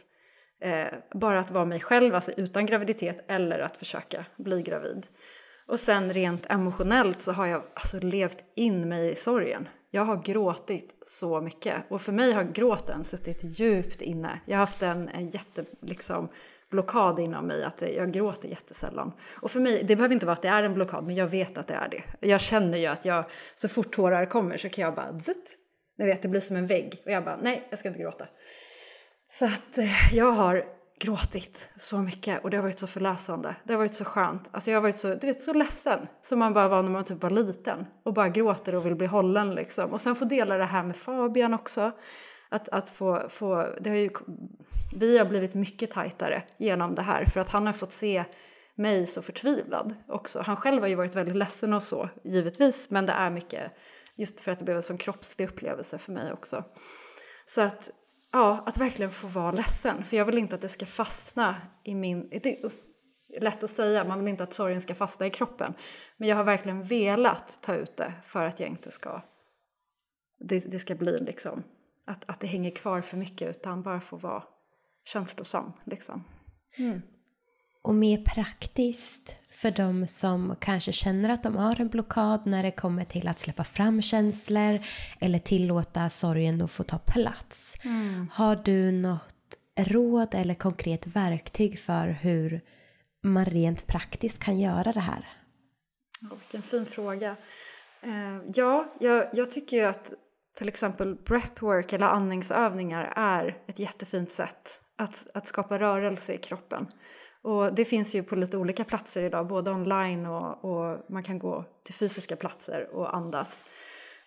eh, bara att vara mig själv, alltså utan graviditet eller att försöka bli gravid. Och sen rent emotionellt så har jag alltså levt in mig i sorgen jag har gråtit så mycket och för mig har gråten suttit djupt inne. Jag har haft en, en jätte, liksom, blockad inom mig att jag gråter jättesällan. Och för mig, det behöver inte vara att det är en blockad, men jag vet att det är det. Jag känner ju att jag, så fort tårar kommer så kan jag bara zitt, ni vet, det blir som en vägg och jag bara nej, jag ska inte gråta. Så att eh, jag har gråtit så mycket och det har varit så förlösande. Det har varit så skönt. Alltså jag har varit så, du vet, så ledsen som man bara var när man typ var liten och bara gråter och vill bli hållen liksom. Och sen få dela det här med Fabian också. Att, att få, få, det har ju, vi har blivit mycket tajtare genom det här för att han har fått se mig så förtvivlad också. Han själv har ju varit väldigt ledsen och så, givetvis, men det är mycket just för att det blev en sån kroppslig upplevelse för mig också. Så att ja, att verkligen få vara ledsen. För jag vill inte att det ska fastna i min... Det är lätt att säga, man vill inte att sorgen ska fastna i kroppen. Men jag har verkligen velat ta ut det för att jag inte ska... Det, det ska bli liksom... Att, att det hänger kvar för mycket utan bara få vara känslosam liksom. Mm. Och mer praktiskt för de som kanske känner att de har en blockad när det kommer till att släppa fram känslor eller tillåta sorgen att få ta plats. Mm. Har du något råd eller konkret verktyg för hur man rent praktiskt kan göra det här? Oh, vilken fin fråga. Eh, ja, jag, jag tycker ju att till exempel breathwork eller andningsövningar är ett jättefint sätt att, att skapa rörelse i kroppen. Och det finns ju på lite olika platser idag, både online och, och man kan gå till fysiska platser och andas.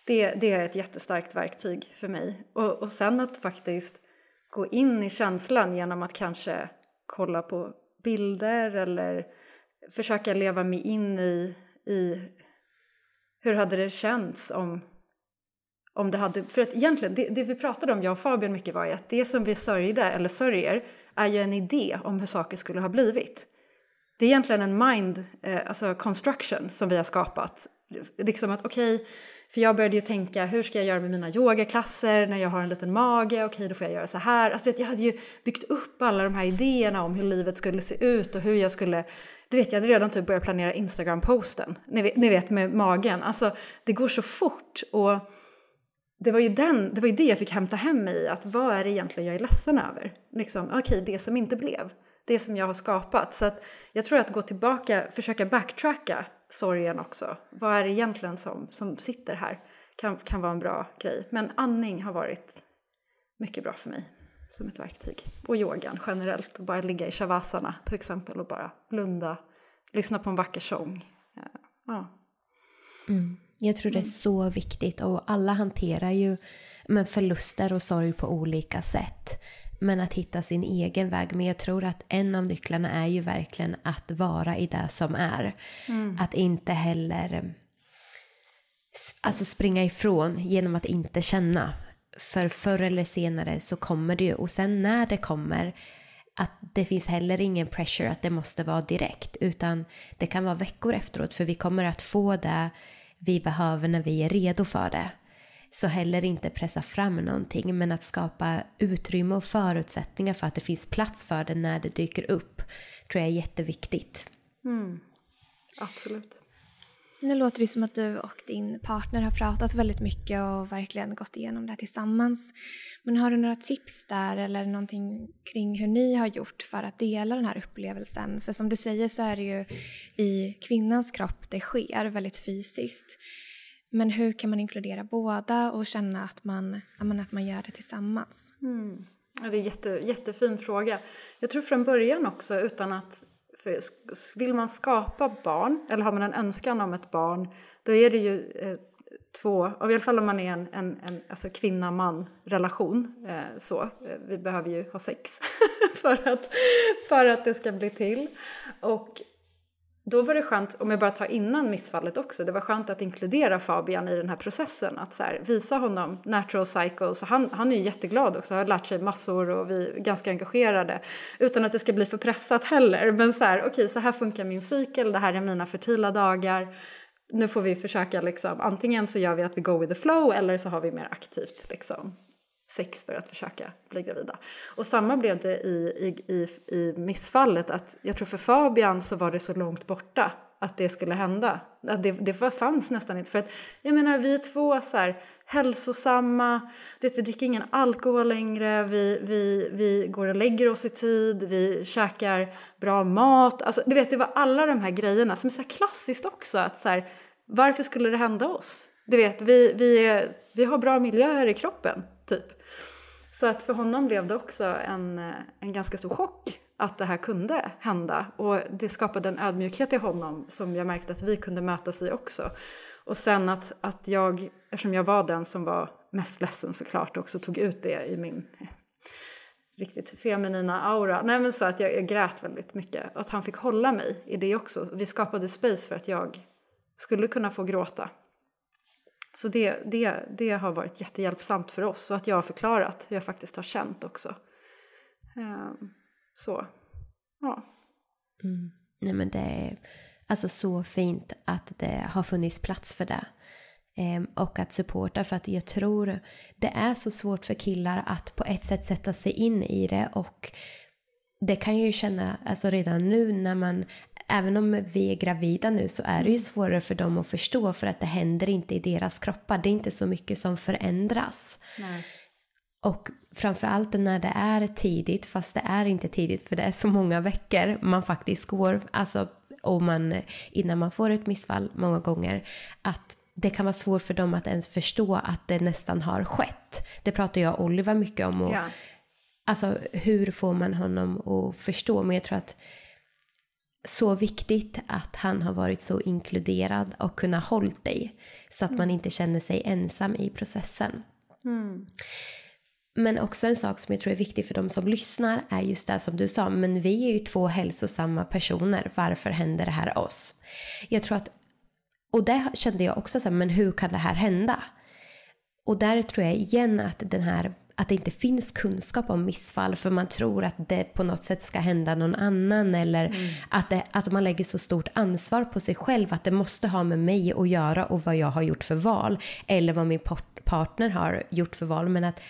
Det, det är ett jättestarkt verktyg för mig. Och, och sen att faktiskt gå in i känslan genom att kanske kolla på bilder eller försöka leva mig in i, i hur hade det känts om, om det hade... För att egentligen, det, det vi pratade om, jag och Fabian mycket var ju att det som vi sörjde, eller sörjer, är ju en idé om hur saker skulle ha blivit. Det är egentligen en mind eh, alltså construction som vi har skapat. Liksom att okej, okay, för jag började ju tänka hur ska jag göra med mina yogaklasser när jag har en liten mage, okej okay, då får jag göra så här. Alltså, vet, jag hade ju byggt upp alla de här idéerna om hur livet skulle se ut och hur jag skulle du vet, jag hade redan typ börjat planera Instagram-posten, ni vet, ni vet med magen. Alltså, det går så fort och det var ju den, det var ju det jag fick hämta hem mig i, att vad är det egentligen jag är ledsen över? Liksom, okej, okay, det som inte blev, det som jag har skapat. Så att jag tror att gå tillbaka, försöka backtracka sorgen också. Vad är det egentligen som, som sitter här? Kan, kan vara en bra grej. Men andning har varit mycket bra för mig som ett verktyg. Och yogan generellt, och bara ligga i shavasana till exempel och bara blunda, lyssna på en vacker sång. Eh, ja. Mm. Jag tror det är mm. så viktigt och alla hanterar ju men förluster och sorg på olika sätt. Men att hitta sin egen väg. Men jag tror att en av nycklarna är ju verkligen att vara i det som är. Mm. Att inte heller alltså springa ifrån genom att inte känna. För förr eller senare så kommer det ju. Och sen när det kommer att det finns heller ingen pressure att det måste vara direkt. Utan det kan vara veckor efteråt för vi kommer att få det vi behöver när vi är redo för det. Så heller inte pressa fram någonting men att skapa utrymme och förutsättningar för att det finns plats för det när det dyker upp tror jag är jätteviktigt. Mm. Absolut. Nu låter det som att du och din partner har pratat väldigt mycket och verkligen gått igenom det här tillsammans. Men har du några tips där eller någonting kring hur ni har gjort för att dela den här upplevelsen? För som du säger så är det ju i kvinnans kropp det sker väldigt fysiskt. Men hur kan man inkludera båda och känna att man, att man gör det tillsammans? Mm. Ja, det är en jätte, jättefin fråga. Jag tror från början också, utan att för vill man skapa barn, eller har man en önskan om ett barn, då är det ju eh, två, i alla fall om man är en, en, en alltså kvinna-man-relation, eh, så, eh, vi behöver ju ha sex för, att, för att det ska bli till. Och då var det skönt, om jag bara tar innan missfallet också, det var skönt att inkludera Fabian i den här processen. Att så här, visa honom natural cycles. Han, han är jätteglad också, har lärt sig massor och vi är ganska engagerade. Utan att det ska bli för pressat heller. Men så här, okej, okay, så här funkar min cykel, det här är mina fertila dagar. Nu får vi försöka liksom, antingen så gör vi att vi go with the flow eller så har vi mer aktivt liksom sex för att försöka bli gravida. Och samma blev det i, i, i, i missfallet att jag tror för Fabian så var det så långt borta att det skulle hända. Att det, det fanns nästan inte. För att, jag menar, vi är två så här, hälsosamma, det, vi dricker ingen alkohol längre, vi, vi, vi går och lägger oss i tid, vi käkar bra mat. Alltså, du vet, det var alla de här grejerna som är så klassiskt också. Att så här, varför skulle det hända oss? Du vet, vi, vi, är, vi har bra miljöer i kroppen, typ. Så att för honom blev det också en, eh, en ganska stor chock att det här kunde hända. Och det skapade en ödmjukhet i honom som jag märkte att vi kunde mötas i också. Och sen att, att jag, eftersom jag var den som var mest ledsen såklart, också tog ut det i min eh, riktigt feminina aura. Nej men så att jag, jag grät väldigt mycket. Att han fick hålla mig i det också. Vi skapade space för att jag skulle kunna få gråta. Så det, det, det har varit jättehjälpsamt för oss och att jag har förklarat hur jag faktiskt har känt också. Um, så, ja. Mm. Nej men det är alltså så fint att det har funnits plats för det. Um, och att supporta för att jag tror det är så svårt för killar att på ett sätt sätta sig in i det och det kan jag ju känna alltså redan nu när man även om vi är gravida nu så är det ju svårare för dem att förstå för att det händer inte i deras kroppar. Det är inte så mycket som förändras. Nej. Och framförallt när det är tidigt, fast det är inte tidigt för det är så många veckor man faktiskt går, alltså och man, innan man får ett missfall många gånger, att det kan vara svårt för dem att ens förstå att det nästan har skett. Det pratar jag och Oliver mycket om. Och, ja. Alltså hur får man honom att förstå? Men jag tror att så viktigt att han har varit så inkluderad och kunnat hålla dig så att mm. man inte känner sig ensam i processen. Mm. Men också en sak som jag tror är viktig för de som lyssnar är just det som du sa, men vi är ju två hälsosamma personer, varför händer det här oss? Jag tror att, och det kände jag också så här, men hur kan det här hända? Och där tror jag igen att den här att det inte finns kunskap om missfall för man tror att det på något sätt ska hända någon annan eller mm. att, det, att man lägger så stort ansvar på sig själv att det måste ha med mig att göra och vad jag har gjort för val eller vad min partner har gjort för val men att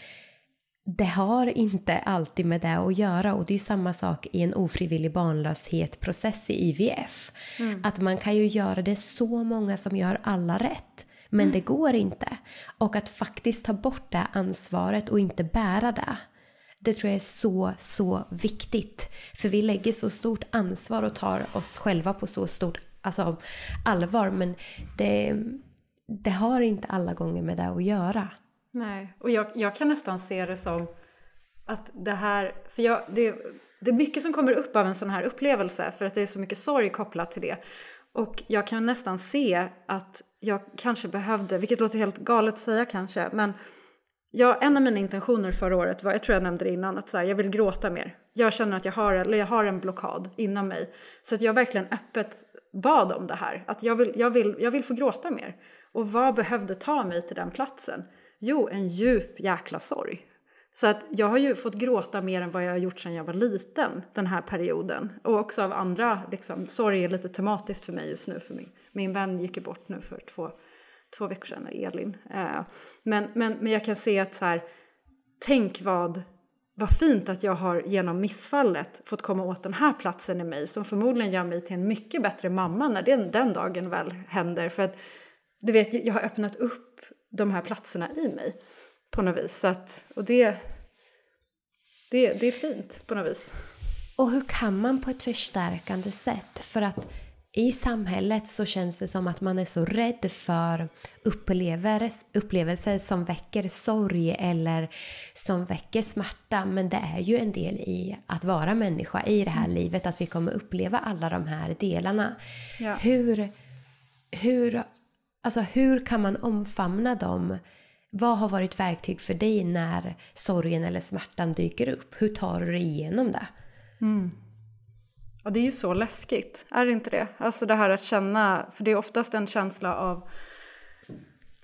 det har inte alltid med det att göra och det är samma sak i en ofrivillig barnlöshet process i IVF. Mm. Att man kan ju göra det så många som gör alla rätt. Men mm. det går inte. Och att faktiskt ta bort det ansvaret och inte bära det. Det tror jag är så, så viktigt. För vi lägger så stort ansvar och tar oss själva på så stort alltså, allvar. Men det, det har inte alla gånger med det att göra. Nej, och jag, jag kan nästan se det som att det här... För jag, det, det är mycket som kommer upp av en sån här upplevelse för att det är så mycket sorg kopplat till det. Och jag kan nästan se att jag kanske behövde, vilket låter helt galet att säga kanske, men jag, en av mina intentioner förra året var, jag tror jag nämnde det innan, att så här, jag vill gråta mer. Jag känner att jag har, eller jag har en blockad inom mig. Så att jag verkligen öppet bad om det här, att jag vill, jag, vill, jag vill få gråta mer. Och vad behövde ta mig till den platsen? Jo, en djup jäkla sorg. Så att jag har ju fått gråta mer än vad jag har gjort sedan jag var liten den här perioden. Och också av andra, liksom, sorg är lite tematiskt för mig just nu. För min, min vän gick ju bort nu för två, två veckor sedan, Elin. Eh, men, men, men jag kan se att så här, tänk vad, vad fint att jag har genom missfallet fått komma åt den här platsen i mig som förmodligen gör mig till en mycket bättre mamma när den, den dagen väl händer. För att du vet, jag har öppnat upp de här platserna i mig på något vis. Så att, och det, det, det är fint på något vis. Och hur kan man på ett förstärkande sätt? För att i samhället så känns det som att man är så rädd för upplevelser som väcker sorg eller som väcker smärta. Men det är ju en del i att vara människa i det här mm. livet, att vi kommer uppleva alla de här delarna. Ja. Hur, hur, alltså hur kan man omfamna dem vad har varit verktyg för dig när sorgen eller smärtan dyker upp? Hur tar du dig igenom det? Mm. Ja, det är ju så läskigt, är det inte det? Alltså det här att känna, för det är oftast en känsla av,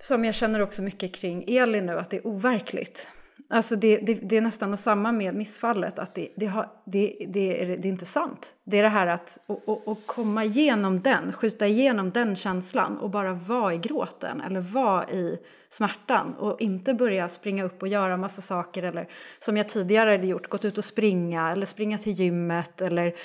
som jag känner också mycket kring Elin nu, att det är overkligt. Alltså det, det, det är nästan samma med missfallet, att det, det, har, det, det, är, det är inte sant det är det här att och, och, och komma igenom den, skjuta igenom den känslan och bara vara i gråten eller vara i smärtan och inte börja springa upp och göra massa saker eller som jag tidigare hade gjort, gått ut och springa eller springa till gymmet eller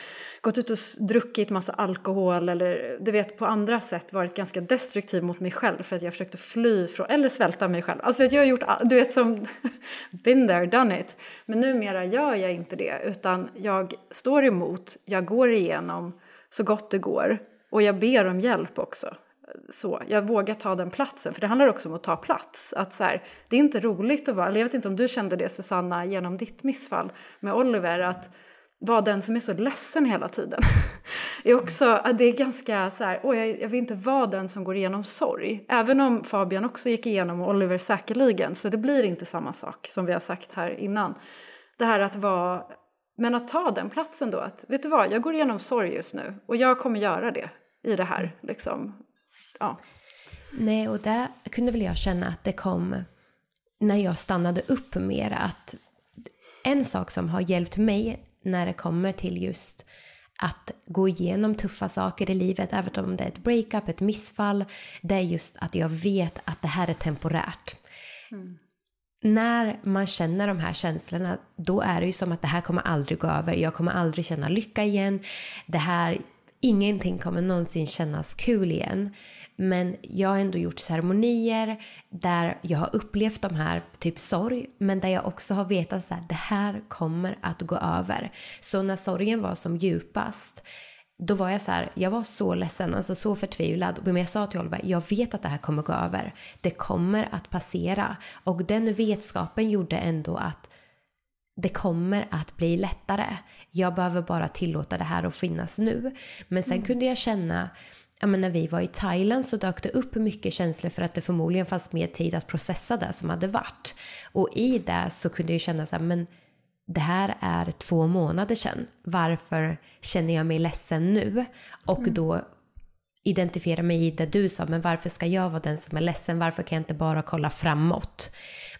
gått ut och druckit massa alkohol eller du vet på andra sätt varit ganska destruktiv mot mig själv för att jag försökte fly från, eller svälta mig själv. Alltså att jag har gjort, du vet som, been there, done it. Men numera gör jag inte det utan jag står emot, jag går igenom så gott det går och jag ber om hjälp också så, jag vågar ta den platsen. För det handlar också om att ta plats. Att så här, det är inte roligt att vara, eller jag vet inte om du kände det Susanna genom ditt missfall med Oliver, att vara den som är så ledsen hela tiden. är också, det är ganska så här, åh, jag, jag vill inte vara den som går igenom sorg. Även om Fabian också gick igenom och Oliver säkerligen, så det blir inte samma sak som vi har sagt här innan. Det här att vara, men att ta den platsen då, att vet du vad, jag går igenom sorg just nu och jag kommer göra det i det här liksom ja. Nej, och där kunde väl jag känna att det kom när jag stannade upp mer att en sak som har hjälpt mig när det kommer till just att gå igenom tuffa saker i livet, även om det är ett breakup, ett missfall, det är just att jag vet att det här är temporärt. Mm. När man känner de här känslorna, då är det ju som att det här kommer aldrig gå över. Jag kommer aldrig känna lycka igen. Det här, ingenting kommer någonsin kännas kul igen. Men jag har ändå gjort ceremonier där jag har upplevt de här typ sorg men där jag också har vetat att det här kommer att gå över. Så när sorgen var som djupast då var jag så här, jag var så ledsen, alltså så förtvivlad. Men jag sa till Oliver, jag vet att det här kommer gå över. Det kommer att passera. Och den vetskapen gjorde ändå att det kommer att bli lättare. Jag behöver bara tillåta det här att finnas nu. Men sen mm. kunde jag känna ja, men när vi var i Thailand så dök det upp mycket känslor för att det förmodligen fanns mer tid att processa det som hade varit. Och i det så kunde jag känna så här, men det här är två månader sedan. Varför känner jag mig ledsen nu? Och mm. då identifiera mig i det du sa, men varför ska jag vara den som är ledsen? Varför kan jag inte bara kolla framåt?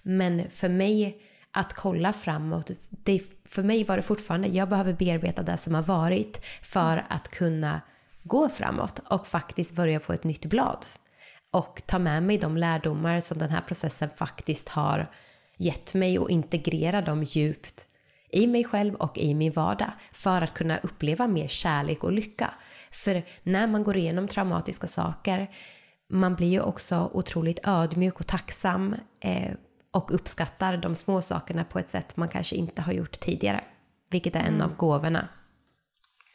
Men för mig att kolla framåt, det, för mig var det fortfarande, jag behöver bearbeta det som har varit för att kunna gå framåt och faktiskt börja på ett nytt blad. Och ta med mig de lärdomar som den här processen faktiskt har gett mig och integrera dem djupt i mig själv och i min vardag för att kunna uppleva mer kärlek och lycka. För när man går igenom traumatiska saker, man blir ju också otroligt ödmjuk och tacksam eh, och uppskattar de små sakerna på ett sätt man kanske inte har gjort tidigare. Vilket är en mm. av gåvorna.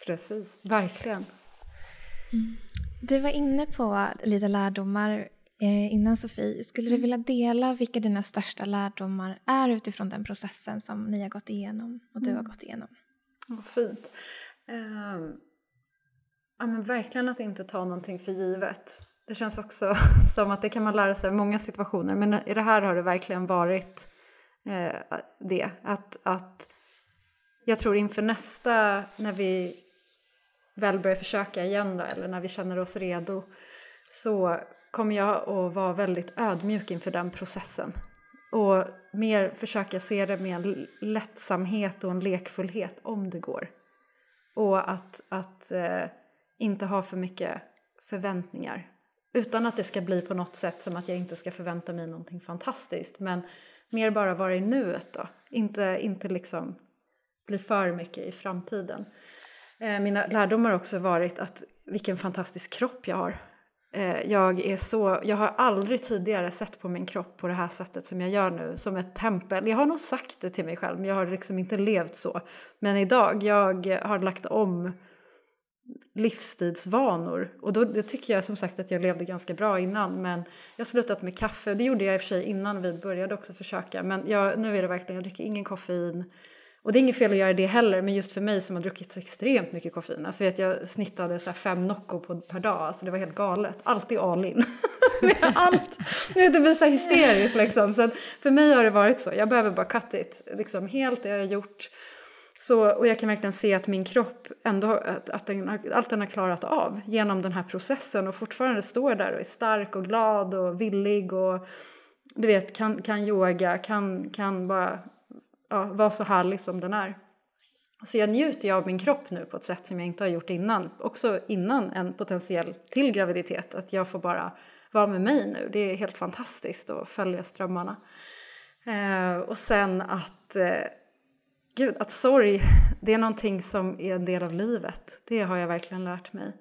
Precis, verkligen. Mm. Du var inne på lite lärdomar eh, innan Sofie. Skulle du mm. vilja dela vilka dina största lärdomar är utifrån den processen som ni har gått igenom och du har mm. gått igenom? Vad fint. Uh, ja, men verkligen att inte ta någonting för givet. Det känns också som att det kan man lära sig i många situationer men i det här har det verkligen varit eh, det. Att, att jag tror inför nästa, när vi väl börjar försöka igen då, eller när vi känner oss redo så kommer jag att vara väldigt ödmjuk inför den processen och mer försöka se det med en lättsamhet och en lekfullhet om det går. Och att, att eh, inte ha för mycket förväntningar. Utan att det ska bli på något sätt som att jag inte ska förvänta mig någonting fantastiskt. Men mer bara vara i nuet då. Inte, inte liksom bli för mycket i framtiden. Eh, mina lärdomar har också varit att vilken fantastisk kropp jag har. Eh, jag, är så, jag har aldrig tidigare sett på min kropp på det här sättet som jag gör nu, som ett tempel. Jag har nog sagt det till mig själv, men jag har liksom inte levt så. Men idag, jag har lagt om livsstilsvanor. Och då, då tycker jag som sagt att jag levde ganska bra innan, men jag har slutat med kaffe. Det gjorde jag i och för sig innan vi började också försöka, men jag, nu är det verkligen, jag dricker ingen koffein. Och det är inget fel att göra det heller, men just för mig som har druckit så extremt mycket koffein. Alltså vet, jag snittade så fem Nocco på, per dag, alltså det var helt galet. Alltid all in. Allt. Det blir så hysteriskt liksom. Så för mig har det varit så, jag behöver bara cut it. Liksom helt det har jag gjort. Så, och jag kan verkligen se att min kropp ändå, att, att den, allt den har klarat av genom den här processen och fortfarande står där och är stark och glad och villig och du vet, kan, kan yoga, kan, kan bara ja, vara så härlig som den är. Så jag njuter ju av min kropp nu på ett sätt som jag inte har gjort innan. Också innan en potentiell till graviditet. Att jag får bara vara med mig nu. Det är helt fantastiskt att följa strömmarna. Eh, och sen att, eh, gud, att sorg, det är någonting som är en del av livet. Det har jag verkligen lärt mig.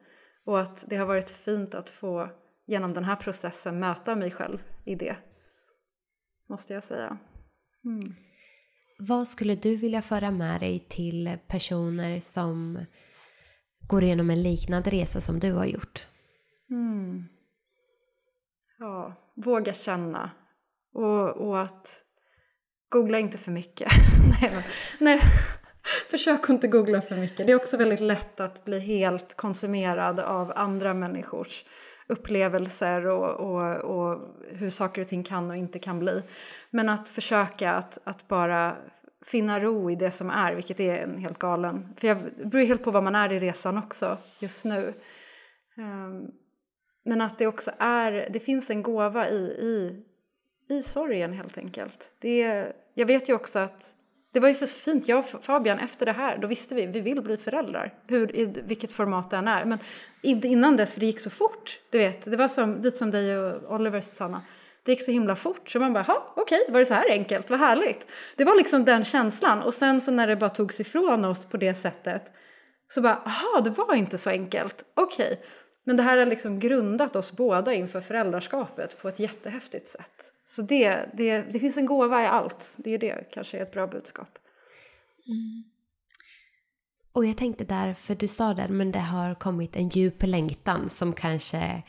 Och att det har varit fint att få genom den här processen möta mig själv i det. Måste jag säga. Mm. Vad skulle du vilja föra med dig till personer som går igenom en liknande resa som du har gjort? Mm. Ja, våga känna. Och, och att googla inte för mycket. nej, men, nej, försök inte googla för mycket. Det är också väldigt lätt att bli helt konsumerad av andra människors upplevelser och, och, och hur saker och ting kan och inte kan bli. Men att försöka att, att bara finna ro i det som är, vilket är en helt galen... För jag, det beror helt på var man är i resan också just nu. Um, men att det också är, det finns en gåva i, i, i sorgen helt enkelt. Det, jag vet ju också att det var ju för fint, jag och Fabian efter det här, då visste vi, vi vill bli föräldrar. Hur, i vilket format det än är. Men inte innan dess, för det gick så fort. Du vet, det var som, dit som dig och Oliver Susanna. Det gick så himla fort så man bara, ja okej, okay, var det så här enkelt, vad härligt. Det var liksom den känslan och sen så när det bara togs ifrån oss på det sättet så bara, aha, det var inte så enkelt, okej. Okay. Men det här har liksom grundat oss båda inför föräldraskapet på ett jättehäftigt sätt. Så det, det, det finns en gåva i allt. Det är det kanske är ett bra budskap. Mm. Och jag tänkte där, för du sa det, men det har kommit en djup längtan som kanske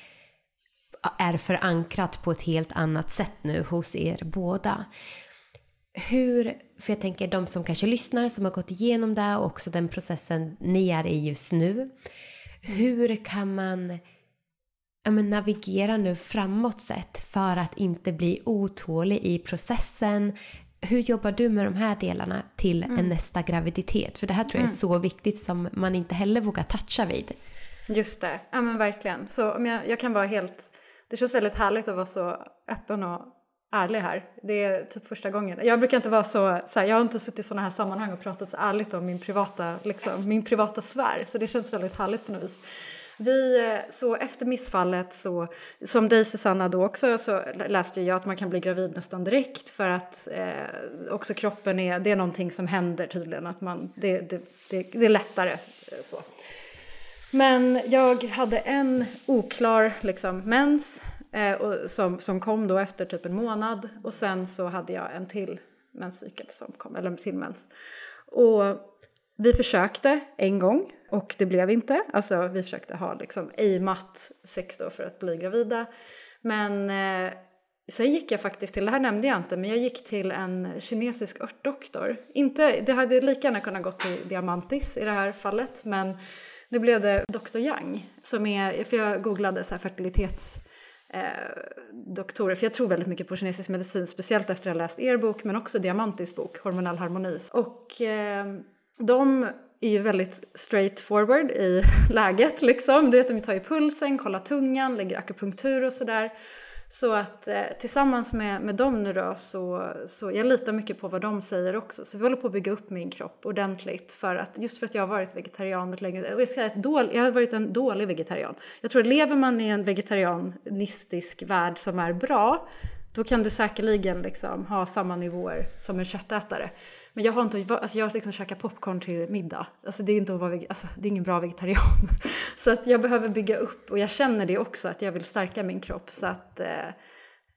är förankrat på ett helt annat sätt nu hos er båda. Hur, för jag tänker de som kanske lyssnar som har gått igenom det och också den processen ni är i just nu. Hur kan man ja, men navigera nu framåt sett för att inte bli otålig i processen? Hur jobbar du med de här delarna till mm. en nästa graviditet? För det här tror jag är mm. så viktigt som man inte heller vågar toucha vid. Just det, ja men verkligen. Så om jag, jag kan vara helt, det känns väldigt härligt att vara så öppen och ärlig här. Det är typ första gången. Jag brukar inte vara så, så här, jag har inte suttit i sådana här sammanhang och pratat så ärligt om min privata, liksom, min privata sfär. Så det känns väldigt härligt på något vis. Vi, eh, så efter missfallet, så, som dig Susanna då också, så läste jag att man kan bli gravid nästan direkt för att eh, också kroppen är, det är någonting som händer tydligen, att man, det, det, det, det är lättare eh, så. Men jag hade en oklar liksom, mens eh, och, som, som kom då efter typ en månad och sen så hade jag en till menscykel som kom, eller en till mens. Och vi försökte en gång och det blev inte. Alltså vi försökte ha liksom aimat sex då för att bli gravida. Men eh, sen gick jag faktiskt till, det här nämnde jag inte, men jag gick till en kinesisk örtdoktor. Inte, det hade lika gärna kunnat gå till Diamantis i det här fallet, men nu blev det Dr. Yang som är, för jag googlade så här fertilitets Eh, doktorer, för jag tror väldigt mycket på kinesisk medicin, speciellt efter att ha läst er bok, men också Diamantis bok, Hormonell harmoni. Och eh, de är ju väldigt straight forward i läget liksom. Du vet, de tar ju pulsen, kollar tungan, lägger akupunktur och sådär. Så att eh, tillsammans med, med dem nu då så, så jag litar mycket på vad de säger också. Så vi håller på att bygga upp min kropp ordentligt för att just för att jag har varit vegetarian länge. Och jag, ett dål, jag har varit en dålig vegetarian. Jag tror att lever man i en vegetarianistisk värld som är bra då kan du säkerligen liksom ha samma nivåer som en köttätare. Men jag har inte, alltså jag liksom käkar popcorn till middag. Alltså det är inte att vara, alltså det är ingen bra vegetarian. Så att jag behöver bygga upp och jag känner det också att jag vill stärka min kropp så att eh,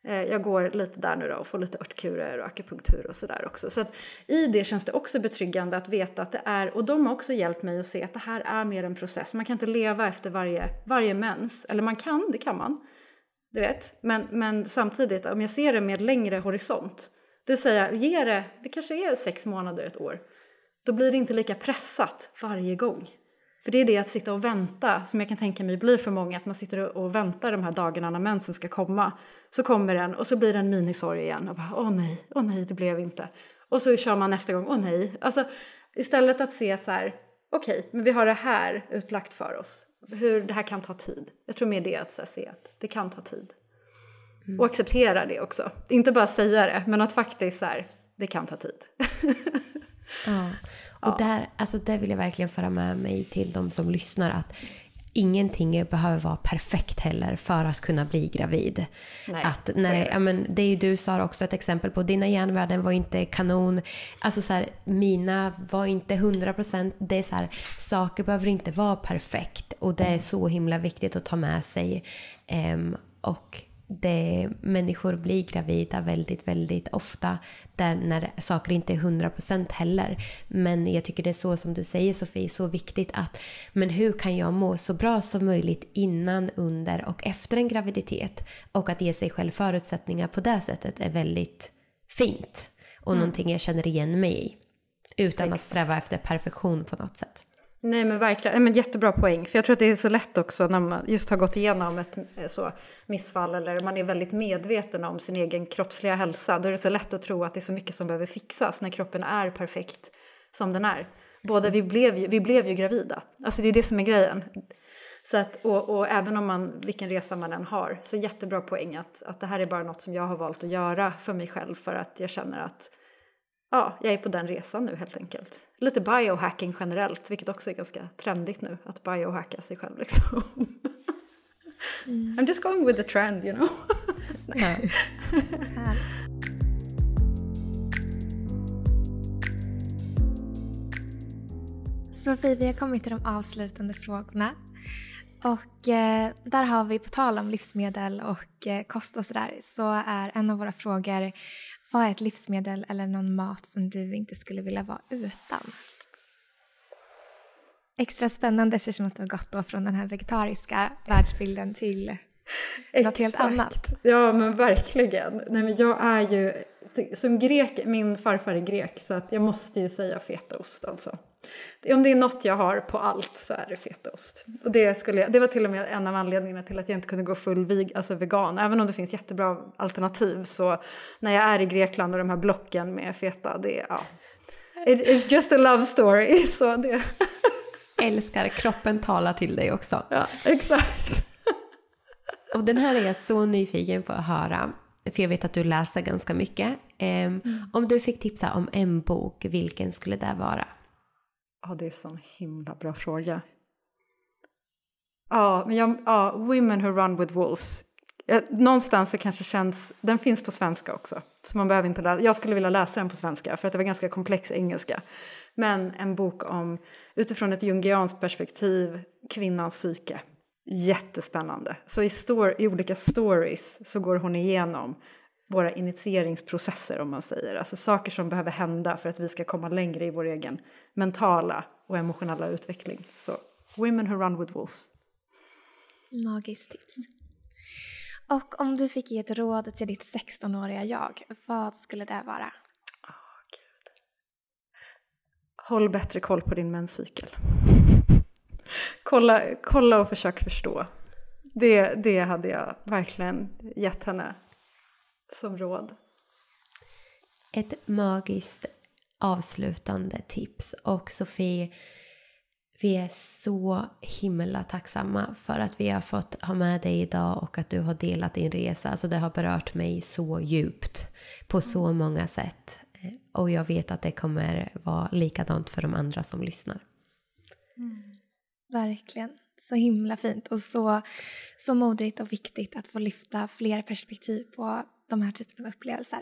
eh, jag går lite där nu då och får lite örtkurer och akupunktur och sådär också. Så att i det känns det också betryggande att veta att det är, och de har också hjälpt mig att se att det här är mer en process. Man kan inte leva efter varje, varje mens, eller man kan, det kan man. Du vet, men, men samtidigt om jag ser det med längre horisont det vill säga, ge det, det kanske är sex månader, ett år. Då blir det inte lika pressat varje gång. För det är det att sitta och vänta som jag kan tänka mig blir för många, att man sitter och väntar de här dagarna när mensen ska komma. Så kommer den och så blir det en minisorg igen och bara åh nej, åh nej, det blev inte. Och så kör man nästa gång, åh nej. Alltså istället att se så här, okej, okay, men vi har det här utlagt för oss. Hur det här kan ta tid. Jag tror mer det att här, se att det kan ta tid. Mm. Och acceptera det också. Inte bara säga det, men att faktiskt så här, det kan ta tid. Ja, och ja. Där, alltså det vill jag verkligen föra med mig till de som lyssnar att ingenting behöver vara perfekt heller för att kunna bli gravid. Nej, att när, det. Ja, men det är ju du Sara också ett exempel på. Dina järnvärden var inte kanon. Alltså så här, mina var inte 100%. Det är så här, saker behöver inte vara perfekt och det är så himla viktigt att ta med sig. Um, och det, människor blir gravida väldigt, väldigt ofta där när saker inte är 100% heller. Men jag tycker det är så som du säger Sofie, så viktigt att men hur kan jag må så bra som möjligt innan, under och efter en graviditet? Och att ge sig själv förutsättningar på det sättet är väldigt fint och mm. någonting jag känner igen mig i. Utan att sträva efter perfektion på något sätt. Nej men verkligen, men jättebra poäng. För jag tror att det är så lätt också när man just har gått igenom ett eh, så, missfall eller man är väldigt medveten om sin egen kroppsliga hälsa. Då är det så lätt att tro att det är så mycket som behöver fixas när kroppen är perfekt som den är. Både vi blev ju, vi blev ju gravida. Alltså det är det som är grejen. Så att, och, och, även om man, vilken resa man än har, så jättebra poäng att, att det här är bara något som jag har valt att göra för mig själv för att jag känner att ja, jag är på den resan nu helt enkelt. Lite biohacking generellt, vilket också är ganska trendigt nu, att biohacka sig själv liksom. Mm. I'm just going with the trend, you know. Sofie, vi har kommit till de avslutande frågorna. Och eh, där har vi, på tal om livsmedel och eh, kost och sådär, så är en av våra frågor vad är ett livsmedel eller någon mat som du inte skulle vilja vara utan? Extra spännande eftersom att du har gått då från den här vegetariska världsbilden till något helt annat. Ja men verkligen. Nej, men jag är ju som grek, min farfar är grek så att jag måste ju säga fetaost alltså. Om det är något jag har på allt så är det fetaost. Och det, skulle jag, det var till och med en av anledningarna till att jag inte kunde gå full vig, alltså vegan. Även om det finns jättebra alternativ så när jag är i Grekland och de här blocken med feta, det är ja. It, it's just a love story. Så det. Älskar, kroppen talar till dig också. Ja, exakt. Och den här är jag så nyfiken på att höra. För jag vet att du läser ganska mycket. Um, mm. Om du fick tipsa om en bok, vilken skulle det vara? Ja, det är en sån himla bra fråga. Ja, men jag, ja, Women Who Run With Wolves. Någonstans så kanske känns, den finns på svenska också. Så man behöver inte läsa, jag skulle vilja läsa den på svenska för att det var ganska komplex engelska. Men en bok om, utifrån ett jungianskt perspektiv, kvinnans psyke. Jättespännande. Så i, story, i olika stories så går hon igenom våra initieringsprocesser om man säger. Alltså saker som behöver hända för att vi ska komma längre i vår egen mentala och emotionella utveckling. Så Women Who Run With Wolves. Magiskt tips. Och om du fick ge ett råd till ditt 16-åriga jag, vad skulle det vara? Oh, Gud. Håll bättre koll på din menscykel. Kolla, kolla och försök förstå. Det, det hade jag verkligen gett henne som råd. Ett magiskt avslutande tips. Och Sofie, vi är så himla tacksamma för att vi har fått ha med dig idag och att du har delat din resa. Alltså det har berört mig så djupt på så många sätt. Och jag vet att det kommer vara likadant för de andra som lyssnar. Verkligen. Så himla fint och så, så modigt och viktigt att få lyfta fler perspektiv på de här typerna av upplevelser.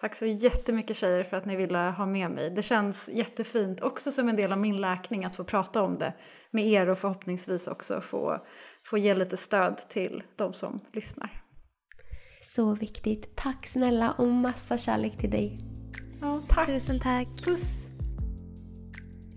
Tack så jättemycket tjejer för att ni ville ha med mig. Det känns jättefint också som en del av min läkning att få prata om det med er och förhoppningsvis också få, få ge lite stöd till de som lyssnar. Så viktigt. Tack snälla och massa kärlek till dig. Ja, tack. Tusen tack. Puss.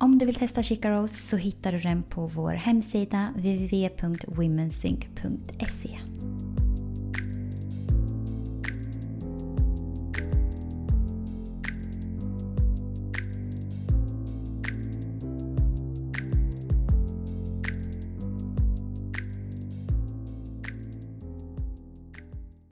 Om du vill testa Chica Rose så hittar du den på vår hemsida www.womensync.se.